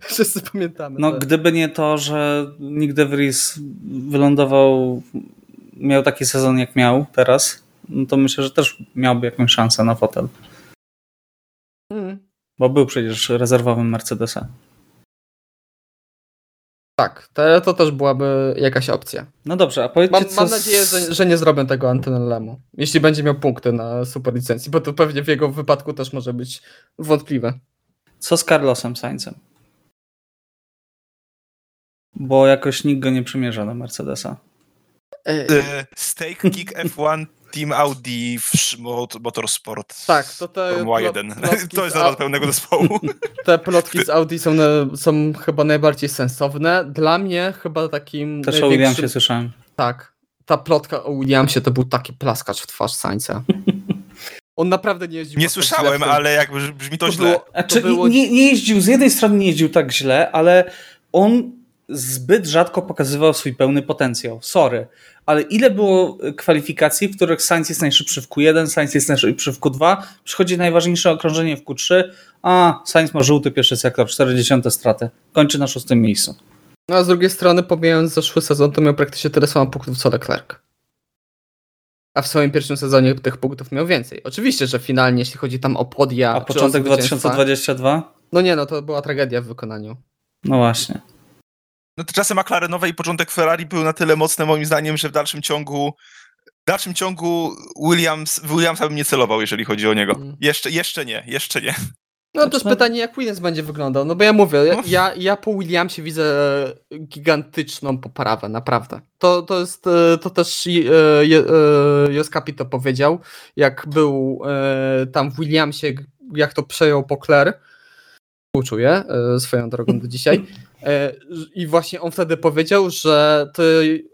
Wszyscy pamiętamy. No, to. gdyby nie to, że Nick DeVries wylądował, miał taki sezon jak miał teraz, no to myślę, że też miałby jakąś szansę na fotel. Hmm. Bo był przecież rezerwowym Mercedesa. Tak, to, też byłaby jakaś opcja. No dobrze, a powiedzcie Mam, co mam nadzieję, że, że nie zrobię tego Antonellemu. Jeśli będzie miał punkty na super licencji, bo to pewnie w jego wypadku też może być wątpliwe. Co z Carlosem Saincem? Bo jakoś nikt go nie przymierza do Mercedesa. E, Stake Kick F1 Team Audi w Motorsport. Tak, to te Formuła plot- 1. plotki To jest Au- pełnego zespołu. Te plotki z Audi są, na- są chyba najbardziej sensowne. Dla mnie chyba takim Też o największym... Williamsie słyszałem. Tak. Ta plotka o Williamsie to był taki plaskacz w twarz Sainza. On naprawdę nie jeździł. Nie tak słyszałem, tym. ale jakby brzmi to, To źle. było- Znaczy, było- nie, nie jeździł, z jednej strony nie jeździł tak źle, ale on zbyt rzadko pokazywał swój pełny potencjał. Sorry. Ale ile było kwalifikacji, w których Sainz jest najszybszy w Q1, Sainz jest najszybszy w Q2, przychodzi najważniejsze okrążenie w Q3, a Sainz ma żółty pierwszy sektor, 40 straty, kończy na szóstym miejscu. No a z drugiej strony, pomijając zeszły sezon, to miał praktycznie tyle samo punktów co Leclerc. A w swoim pierwszym sezonie tych punktów miał więcej. Oczywiście, że finalnie, jeśli chodzi tam o podia. A początek zwycięstwa- 2022? No nie, no to była tragedia w wykonaniu. No właśnie. No to czasy McLarenowe i początek Ferrari był na tyle mocne moim zdaniem, że w dalszym ciągu w dalszym ciągu Williams, Williamsa bym nie celował, jeżeli chodzi o niego. Mm. Jeszcze, jeszcze nie, jeszcze nie. No Znaczy, też no- pytanie, jak Williams będzie wyglądał. No bo ja mówię, ja, No. ja, ja po Williamsie widzę gigantyczną poprawę, naprawdę. To, to jest, e, to też e, e, Joskapi to powiedział, jak był e, tam w Williamsie, jak to przejął Pokler. Współczuję e, swoją drogą do dzisiaj. E, I właśnie on wtedy powiedział, że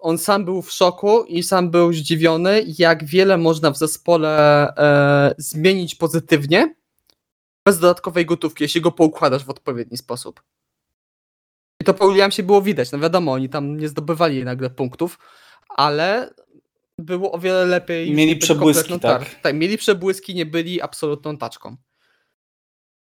on sam był w szoku i sam był zdziwiony, jak wiele można w zespole e, zmienić pozytywnie bez dodatkowej gotówki, jeśli go poukładasz w odpowiedni sposób. I to po Williamsie było widać. No wiadomo, oni tam nie zdobywali nagle punktów, ale było o wiele lepiej. Mieli przebłyski, tak. Tak, mieli przebłyski, nie byli absolutną taczką.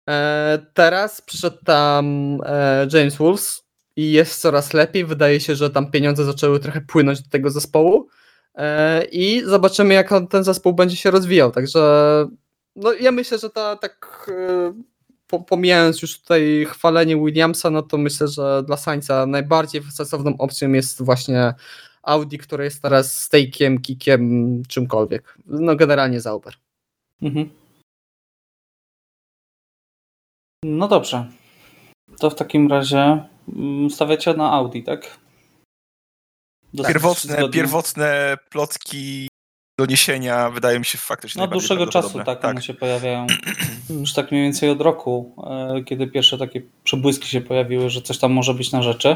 E, teraz przyszedł tam e, James Wolves i jest coraz lepiej. Wydaje się, że tam pieniądze zaczęły trochę płynąć do tego zespołu e, i zobaczymy, jak ten zespół będzie się rozwijał. Także no, ja myślę, że ta tak po, pomijając już tutaj chwalenie Williamsa, no to myślę, że dla Sainza najbardziej sensowną opcją jest właśnie Audi, które jest teraz stejkiem, kikiem, czymkolwiek. No generalnie Zauber. Mhm. No dobrze. To w takim razie mm, stawiacie na Audi, tak? Dosyć Pierwotne, zgodnie. pierwotne plotki, doniesienia wydają mi się faktycznie No od najbardziej dłuższego czasu prawdopodobne. tak, one się pojawiają. Już tak mniej więcej od roku, e, kiedy pierwsze takie przebłyski się pojawiły, że coś tam może być na rzeczy.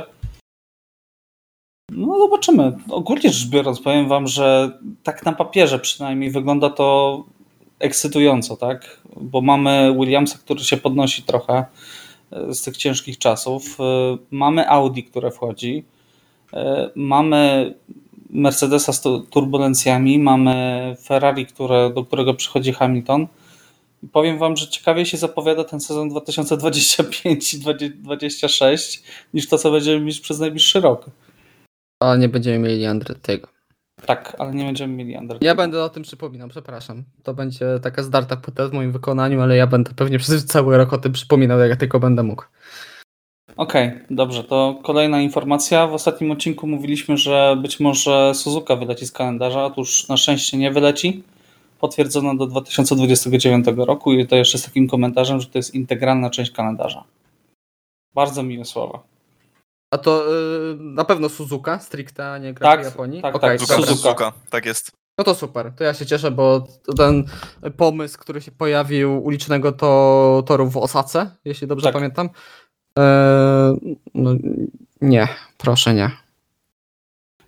No zobaczymy. Ogólnie rzecz biorąc, powiem wam, że tak na papierze przynajmniej wygląda to ekscytująco, tak? Bo mamy Williamsa, który się podnosi trochę e, z tych ciężkich czasów. E, Mamy Audi, które wchodzi. E, Mamy Mercedesa z tu- turbulencjami, mamy Ferrari, które, do którego przychodzi Hamilton. I powiem wam, że ciekawie się zapowiada ten sezon 2025 i 2026 niż to, co będziemy mieć przez najbliższy rok. Ale nie będziemy mieli Andrettiego. Tak, ale nie będziemy mieli Under. Ja będę o tym przypominał, przepraszam. To będzie taka zdarta płyta w moim wykonaniu, ale ja będę pewnie przez cały rok o tym przypominał, jak tylko będę mógł. Okej, dobrze, to kolejna informacja. W ostatnim odcinku mówiliśmy, że być może Suzuka wyleci z kalendarza. Otóż na szczęście nie wyleci. Potwierdzono do 2029 roku i to jeszcze z takim komentarzem, że to jest integralna część kalendarza. Bardzo miłe słowa. A to yy, na pewno Suzuka, stricte, a nie Grand Tak, Prix Japonii? tak, Okej, tak. Suzuka, Suzuka. Tak jest. No to super, to ja się cieszę, bo ten pomysł, który się pojawił ulicznego to, toru w Osace, jeśli dobrze Tak. pamiętam. E, no, nie, proszę nie.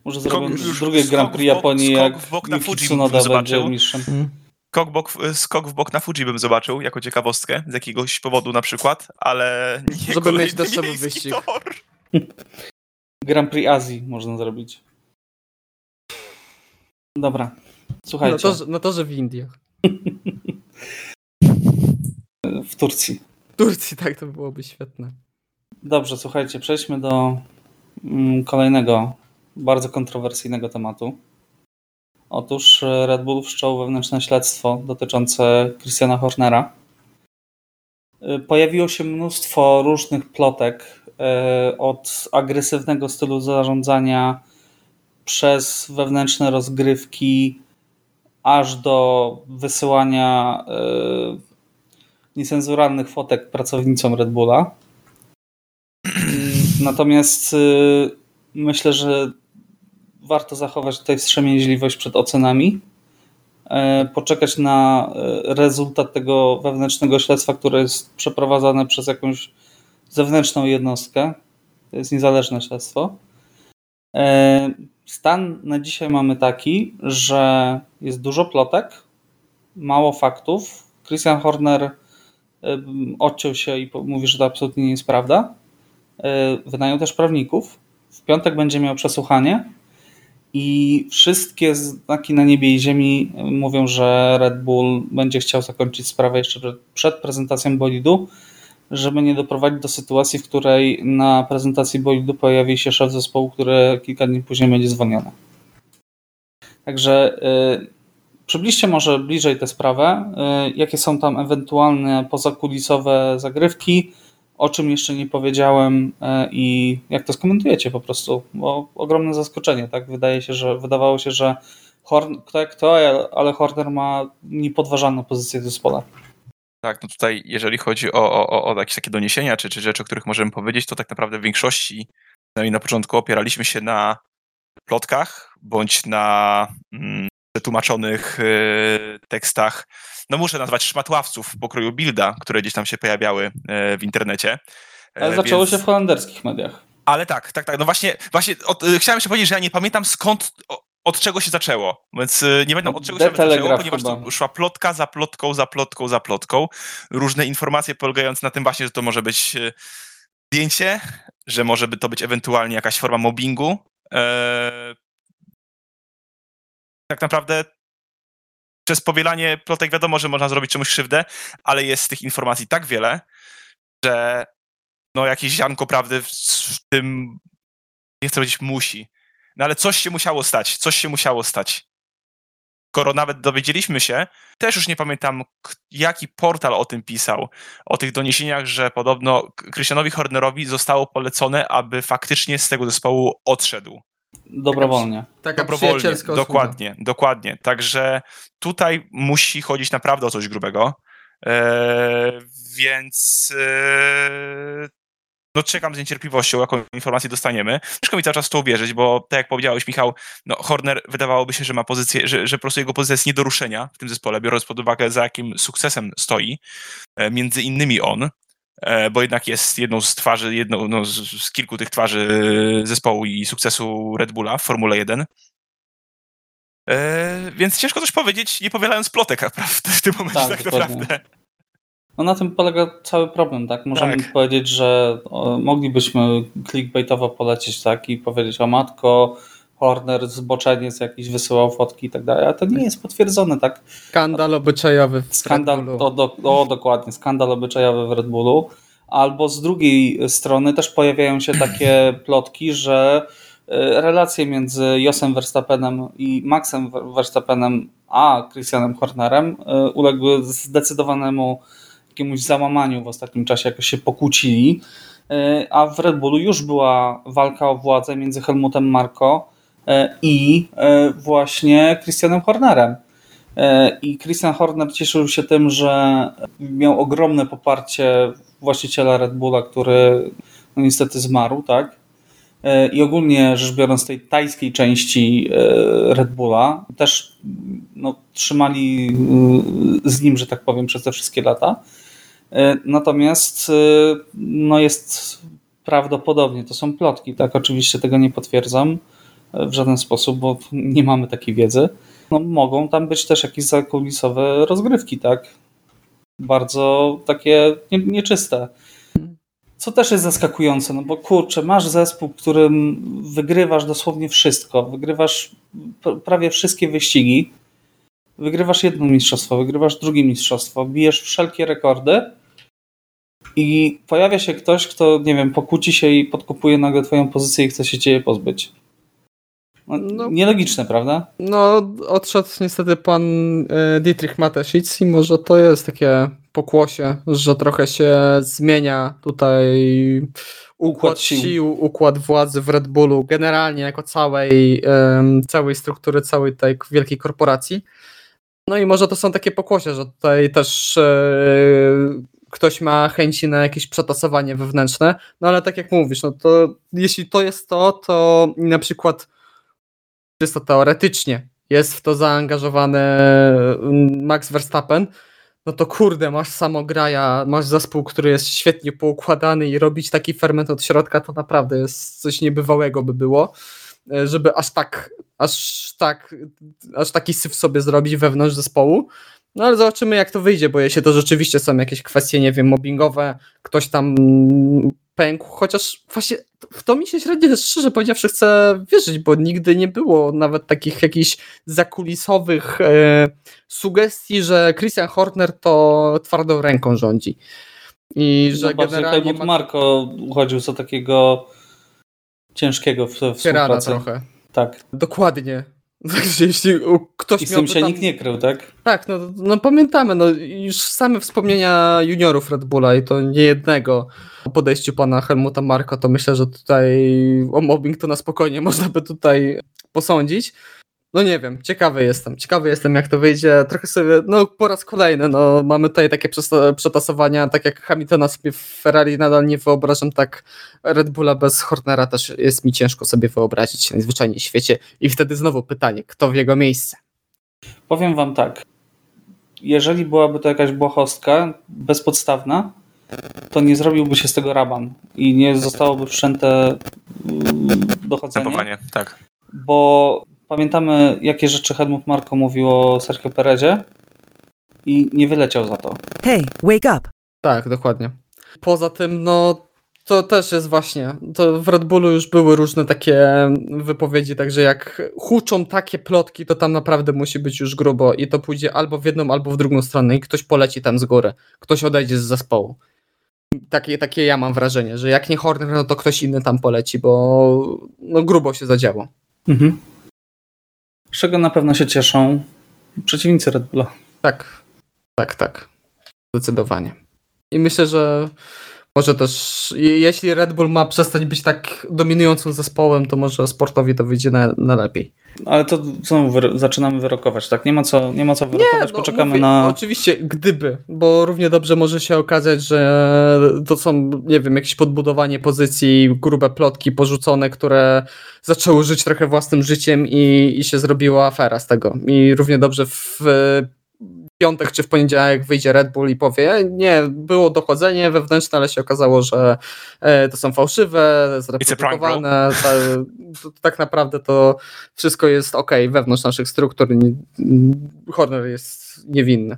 Może Skok- zrobię już drugie Grand w Prix bok- Japonii, skok jak w bok na Fuji Tsunoda zobaczył. mistrzem. Skok, bok, skok w bok na Fuji bym zobaczył, jako ciekawostkę, z jakiegoś powodu na przykład, ale nie Żeby mieć deszczowy wyścig. tor. Grand Prix Azji można zrobić. Dobra, słuchajcie, No to, że- no to, że w Indiach. w Turcji. W Turcji tak to byłoby świetne. Dobrze, słuchajcie, przejdźmy do mm, kolejnego bardzo kontrowersyjnego tematu. Otóż e, Red Bull wszczął wewnętrzne śledztwo dotyczące Christiana Hornera. pojawiło się mnóstwo różnych plotek od agresywnego stylu zarządzania przez wewnętrzne rozgrywki, aż do wysyłania niecenzuralnych fotek pracownicom Red Bulla. Natomiast myślę, że warto zachować tutaj wstrzemięźliwość przed ocenami, e, poczekać na e, rezultat tego wewnętrznego śledztwa, które jest przeprowadzane przez jakąś zewnętrzną jednostkę. To jest niezależne śledztwo. E, stan na dzisiaj mamy taki, że jest dużo plotek, mało faktów. Christian Horner odciął się i mówi, że to absolutnie nie jest prawda. Wynajął też prawników. W piątek będzie miał przesłuchanie i wszystkie znaki na niebie i ziemi mówią, że Red Bull będzie chciał zakończyć sprawę jeszcze przed prezentacją bolidu, żeby nie doprowadzić do sytuacji, w której na prezentacji bolidu pojawi się szef zespołu, który kilka dni później będzie zwolniony. Także yy, przybliżcie może bliżej tę sprawę, yy, jakie są tam ewentualne pozakulisowe zagrywki, o czym jeszcze nie powiedziałem e, i jak to skomentujecie po prostu, bo ogromne zaskoczenie, tak? Wydaje się, że wydawało się, że Horn, kto kto, ale Horner ma niepodważalną pozycję w zespole. Tak, no tutaj jeżeli chodzi o, o, o jakieś takie doniesienia czy, czy rzeczy, o których możemy powiedzieć, to tak naprawdę w większości, przynajmniej na początku opieraliśmy się na plotkach bądź na mm, przetłumaczonych y, tekstach no muszę nazwać szmatławców w pokroju Bilda, które gdzieś tam się pojawiały e, w internecie. E, Ale zaczęło Więc... się w holenderskich mediach. Ale tak, tak, tak. No właśnie, właśnie od, chciałem jeszcze powiedzieć, że ja nie pamiętam skąd, od czego się zaczęło. Więc nie pamiętam od czego się zaczęło, ponieważ to szła plotka za plotką, za plotką, za plotką. Różne informacje polegające na tym właśnie, że to może być zdjęcie, że może by to być ewentualnie jakaś forma mobbingu. Eee, tak naprawdę przez powielanie plotek wiadomo, że można zrobić czemuś krzywdę, ale jest tych informacji tak wiele, że no jakieś ziarnko prawdy w, tym, nie chcę powiedzieć musi, no ale coś się musiało stać, coś się musiało stać. Skoro nawet dowiedzieliśmy się, też już nie pamiętam, jaki portal o tym pisał, o tych doniesieniach, że podobno Christianowi Hornerowi zostało polecone, aby faktycznie z tego zespołu odszedł. Dobrowolnie. Taka Dobrowolnie, dokładnie, dokładnie. Także tutaj musi chodzić naprawdę o coś grubego. Eee, więc eee, no czekam z niecierpliwością, jaką informację dostaniemy. Ciężko mi cały czas w to uwierzyć, bo tak jak powiedziałeś, Michał, no Horner wydawałoby się, że ma pozycję, że, że po prostu jego pozycja jest nie do ruszenia w tym zespole, biorąc pod uwagę, za jakim sukcesem stoi. E, między innymi on. E, bo jednak jest jedną z twarzy, jedną no, z, kilku tych twarzy zespołu i sukcesu Red Bulla w Formule 1. E, więc ciężko coś powiedzieć, nie powielając plotek w tym momencie tak, tak naprawdę. No na tym polega cały problem, tak? Możemy tak. powiedzieć, że moglibyśmy clickbaitowo polecieć, tak? I powiedzieć, o matko, Horner, zboczeniec jakiś wysyłał fotki i tak dalej, a to nie jest potwierdzone, tak? Skandal obyczajowy w skandal, Red Bullu. O, do, o, dokładnie, skandal obyczajowy w Red Bullu. Albo z drugiej strony też pojawiają się takie plotki, że e, relacje między Josem Verstappenem i Maxem Verstappenem a Christianem Hornerem e, uległy zdecydowanemu jakiemuś załamaniu w ostatnim czasie, jakoś się pokłócili, e, a w Red Bullu już była walka o władzę między Helmutem Marko E, i e, właśnie Christianem Hornerem. I Christian Horner cieszył się tym, że miał ogromne poparcie właściciela Red Bulla, który no niestety zmarł, tak? I ogólnie rzecz biorąc, tej tajskiej części Red Bulla też no, trzymali z nim, że tak powiem, przez te wszystkie lata. Natomiast no, jest prawdopodobnie, to są plotki, tak? Oczywiście tego nie potwierdzam w żaden sposób, bo nie mamy takiej wiedzy. No, mogą tam być też jakieś zakulisowe rozgrywki, tak? Bardzo takie nieczyste. Co też jest zaskakujące, no bo kurczę, masz zespół, którym wygrywasz dosłownie wszystko. Wygrywasz prawie wszystkie wyścigi. Wygrywasz jedno mistrzostwo, wygrywasz drugie mistrzostwo, bijesz wszelkie rekordy i pojawia się ktoś, kto, nie wiem, pokłóci się i podkopuje nagle twoją pozycję i chce się ciebie pozbyć. No, no, nielogiczne, prawda? No, odszedł niestety pan e, Dietrich Mateschitz i może to jest takie pokłosie, że trochę się zmienia tutaj układ, sił. układ władzy w Red Bullu, generalnie jako całej, całej struktury, całej tej wielkiej korporacji. No i może to są takie pokłosie, że tutaj też e, ktoś ma chęci na jakieś przetasowanie wewnętrzne, no ale tak jak mówisz, no to jeśli to jest to, to na przykład czysto teoretycznie jest w to zaangażowany Max Verstappen, no to kurde, masz samograja, masz zespół, który jest świetnie poukładany i robić taki ferment od środka, to naprawdę jest coś niebywałego by było, e, żeby aż tak, aż tak, aż taki syf sobie zrobić wewnątrz zespołu. No ale zobaczymy jak to wyjdzie, bo jeśli to rzeczywiście są jakieś kwestie, nie wiem, mobbingowe, ktoś tam pękł, chociaż właśnie w to mi się średnio szczerze powiedziawszy chcę wierzyć, bo nigdy nie było nawet takich jakichś zakulisowych e, sugestii, że Christian Horner to twardą ręką rządzi. I że bardziej generalnie Helmut ma Marko uchodził za takiego ciężkiego w, w tyrana trochę. Tak. Dokładnie. Także jeśli ktoś I z tym się tam... nikt nie krył, tak? Tak, no, no pamiętamy, no już same wspomnienia juniorów Red Bulla i to nie jednego o podejściu pana Helmuta Marko, to myślę, że tutaj o mobbing to na spokojnie można by tutaj posądzić. No nie wiem, ciekawy jestem, ciekawy jestem jak to wyjdzie, trochę sobie, no po raz kolejny, no mamy tutaj takie przetasowania, tak jak Hamiltona sobie w Ferrari nadal nie wyobrażam, tak Red Bulla bez Hornera też jest mi ciężko sobie wyobrazić najzwyczajniej w świecie i wtedy znowu pytanie, kto w jego miejsce? Powiem wam tak. Jeżeli byłaby to jakaś błahostka bezpodstawna, to nie zrobiłby się z tego raban i nie zostałoby wszczęte mm, dochodzenie. Postępowanie, tak. Bo pamiętamy, jakie rzeczy Helmut Marko mówił o Sergio Perezie i nie wyleciał za to. Hey, wake up! Tak, dokładnie. Poza tym, no to też jest właśnie, to w Red Bullu już były różne takie wypowiedzi, także jak huczą takie plotki, to tam naprawdę musi być już grubo i to pójdzie albo w jedną, albo w drugą stronę i ktoś poleci tam z góry, ktoś odejdzie z zespołu. Takie, takie ja mam wrażenie, że jak nie Horner, no to ktoś inny tam poleci, bo no grubo się zadziało. Mhm. Z czego na pewno się cieszą przeciwnicy Red Bulla. Tak, tak, tak. Zdecydowanie. I myślę, że może też, je- jeśli Red Bull ma przestać być tak dominującym zespołem, to może sportowi to wyjdzie na, na lepiej. Ale to znowu zaczynamy wyrokować, tak? Nie ma co, nie ma co wyrokować, no, poczekamy mówię, na... Oczywiście, gdyby, bo równie dobrze może się okazać, że to są, nie wiem, jakieś podbudowanie pozycji, grube plotki porzucone, które zaczęły żyć trochę własnym życiem i, i się zrobiła afera z tego. I równie dobrze w piątek czy w poniedziałek wyjdzie Red Bull i powie, nie, było dochodzenie wewnętrzne, ale się okazało, że e, to są fałszywe, zreprodukowane, ta, to, tak naprawdę to wszystko jest ok wewnątrz naszych struktur, nie- Horner jest niewinny.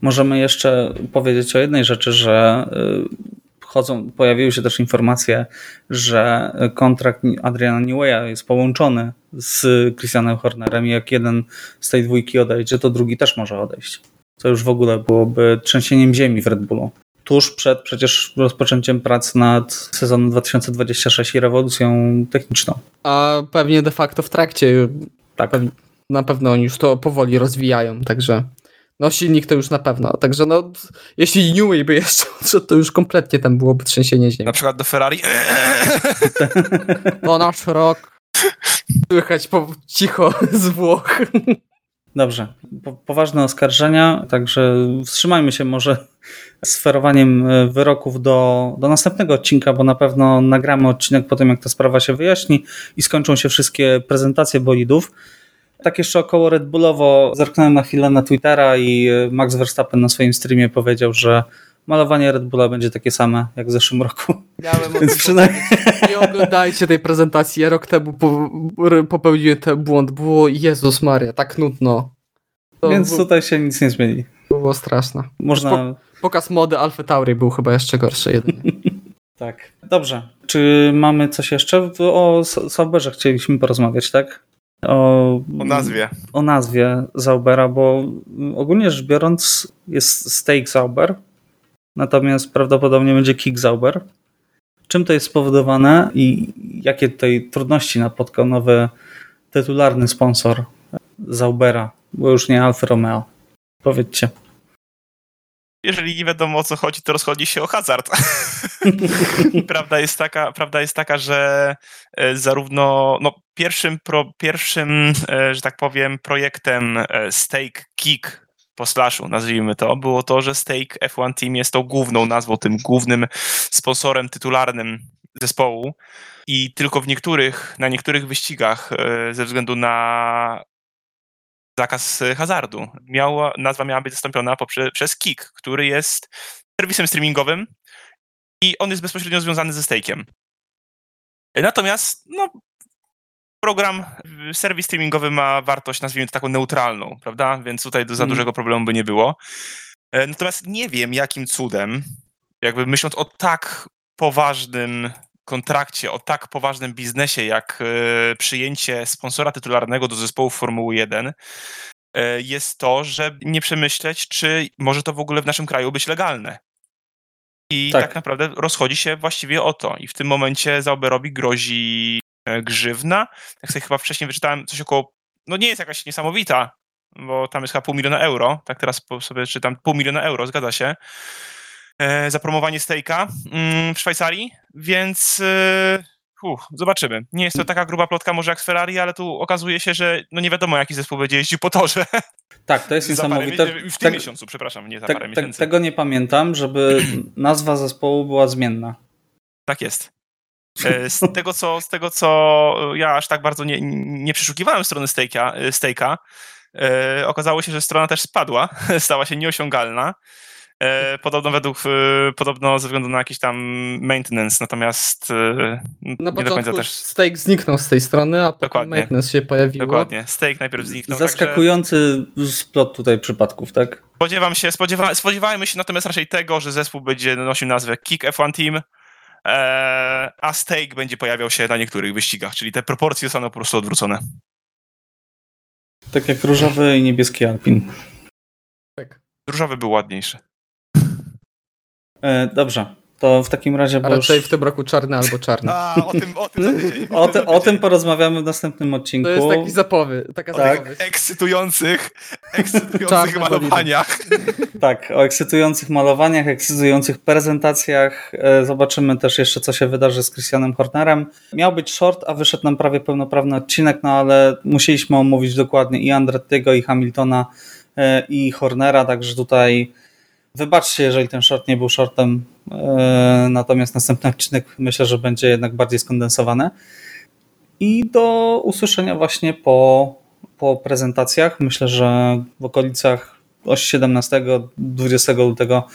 Możemy jeszcze powiedzieć o jednej rzeczy, że y, chodzą, pojawiły się też informacje, że kontrakt Adriana Neweya jest połączony z Christianem Hornerem i jak jeden z tej dwójki odejdzie, to drugi też może odejść. Co już w ogóle byłoby trzęsieniem ziemi w Red Bullu. Tuż przed przecież rozpoczęciem prac nad sezonem 2026 i rewolucją techniczną. A pewnie de facto w trakcie Tak. na pewno oni już to powoli rozwijają, także no silnik to już na pewno, także no jeśli Newey by jeszcze odszedł, to już kompletnie tam byłoby trzęsienie ziemi. Na przykład do Ferrari. To nasz rok. Słychać po, cicho z Włoch. Dobrze. Po, poważne oskarżenia, także wstrzymajmy się może z ferowaniem e, wyroków do, do następnego odcinka, bo na pewno nagramy odcinek po tym, jak ta sprawa się wyjaśni i skończą się wszystkie prezentacje bolidów. Tak jeszcze około Red Bullowo zerknąłem na chwilę na Twittera i e, Max Verstappen na swoim streamie powiedział, że malowanie Red Bulla będzie takie same jak w zeszłym roku. Miałem Więc przynajmniej. Nie oglądajcie tej prezentacji, ja rok temu po, popełniłem ten błąd, było Jezus Maria, tak nudno. To Więc było, tutaj się nic nie zmieni. było straszne. Można. Pokaz mody Alfa Tauri był chyba jeszcze gorszy jedynie. Tak. Dobrze. Czy mamy coś jeszcze? O Sauberze chcieliśmy porozmawiać, tak? O, O nazwie. O nazwie Zaubera, bo ogólnie rzecz biorąc jest Steak Zauber, natomiast prawdopodobnie będzie Kick Zauber. Czym to jest spowodowane i jakie tutaj trudności napotkał nowy tytularny sponsor Zaubera, bo już nie Alfa Romeo? Powiedzcie. jeżeli nie wiadomo o co chodzi, to rozchodzi się o hazard. prawda, jest taka, prawda jest taka, że e, zarówno no, pierwszym, pro, pierwszym, e, że tak powiem, projektem e, Stake Kick po slashu, nazwijmy to, było to, że Stake F1 Team jest tą główną nazwą, tym głównym sponsorem tytularnym zespołu i tylko w niektórych, na niektórych wyścigach ze względu na zakaz hazardu. Miała, nazwa miała być zastąpiona poprze, przez Kik, który jest serwisem streamingowym i on jest bezpośrednio związany ze stake'iem. Natomiast no, program, serwis streamingowy ma wartość, nazwijmy to taką neutralną, prawda? Więc tutaj za mm. dużego problemu by nie było. E, natomiast nie wiem, jakim cudem, jakby myśląc o tak poważnym kontrakcie, o tak poważnym biznesie jak e, przyjęcie sponsora tytularnego do zespołu Formuły 1 e, jest to, że nie przemyśleć, czy może to w ogóle w naszym kraju być legalne. I tak, tak naprawdę rozchodzi się właściwie o to. I w tym momencie Zauberowi grozi grzywna. Jak sobie chyba wcześniej wyczytałem, coś około, no nie jest jakaś niesamowita, bo tam jest chyba pół miliona euro, tak teraz sobie czytam, pół miliona euro, zgadza się. E, za promowanie stejka mm, w Szwajcarii, więc e, zobaczymy. Nie jest to taka gruba plotka może jak z Ferrari, ale tu okazuje się, że no nie wiadomo jaki zespół będzie jeździł po torze. Tak, to jest niesamowite. w tym tak, miesiącu, przepraszam, nie za tak, parę miesięcy. Tego nie pamiętam, żeby nazwa zespołu była zmienna. Tak jest. E, z tego, co, z tego, co ja aż tak bardzo nie, nie przeszukiwałem strony Stejka, okazało się, że strona też spadła, stała się nieosiągalna. E, podobno według, e, podobno ze względu na jakiś tam maintenance, natomiast e, na nie do końca też... Stake zniknął z tej strony, a potem maintenance się pojawiło. Dokładnie, Stake najpierw zniknął. Zaskakujący także... splot tutaj przypadków, tak? Spodziewam się, spodziewa, spodziewajmy się natomiast raczej tego, że zespół będzie nosił nazwę Kick F1 Team, a Stake będzie pojawiał się na niektórych wyścigach, czyli te proporcje zostaną po prostu odwrócone. Tak jak różowy i niebieski Alpin. Tak. Różowy był ładniejszy. E, dobrze, to w takim razie. Ale już... w tym roku czarny albo czarny. A, o tym, o tym, o, ty, o tym porozmawiamy w następnym odcinku. To jest taki zapowy, taka tak. zapowiedź. Ekscytujących, ekscytujących malowaniach. Tak, o ekscytujących malowaniach, ekscytujących prezentacjach. E, zobaczymy też jeszcze, co się wydarzy z Christianem Hornerem. Miał być short, a wyszedł nam prawie pełnoprawny odcinek, no ale musieliśmy omówić dokładnie i Andrettiego, i Hamiltona, e, i Hornera, także tutaj Wybaczcie, jeżeli ten short nie był shortem, e, natomiast następny odcinek myślę, że będzie jednak bardziej skondensowany. I do usłyszenia właśnie po, po prezentacjach. Myślę, że w okolicach 17-20 lutego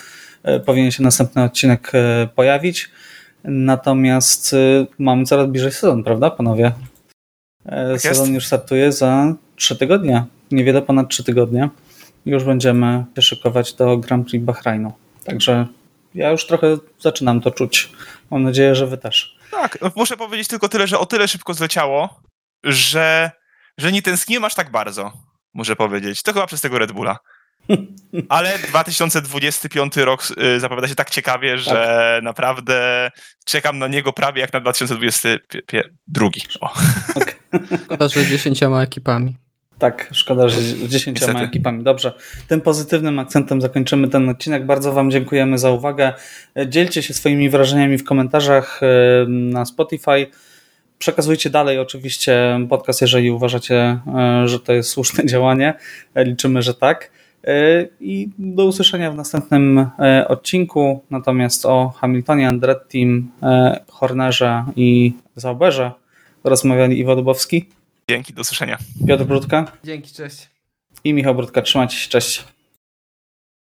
e, powinien się następny odcinek e, pojawić. Natomiast mamy coraz bliżej sezon, prawda, panowie? Tak sezon już startuje za 3 tygodnie. Niewiele ponad 3 tygodnie już będziemy się szykować do Grand Prix Bahrainu. Także ja już trochę zaczynam to czuć. Mam nadzieję, że wy też. Tak, no muszę powiedzieć tylko tyle, że o tyle szybko zleciało, że, że nie tęskniłem aż tak bardzo, muszę powiedzieć. To chyba przez tego Red Bulla. Ale 2025 rok y, zapowiada się tak ciekawie, że tak. naprawdę czekam na niego prawie jak na 2022. O. Okay. Szkoda, że 10 ekipami. Tak, szkoda, że z dziesięcioma ekipami. Dobrze, tym pozytywnym akcentem zakończymy ten odcinek. Bardzo Wam dziękujemy za uwagę. Dzielcie się swoimi wrażeniami w komentarzach e, na Spotify. Przekazujcie dalej oczywiście podcast, jeżeli uważacie, e, że to jest słuszne działanie. Liczymy, że tak. E, I do usłyszenia w następnym odcinku. Natomiast o Hamiltonie, Andrettim, Hornerze i Zauberze rozmawiali Iwo Dubowski Dzięki, do usłyszenia. Piotr Brudka. Dzięki, cześć. I Michał Brudka, trzymajcie się, cześć.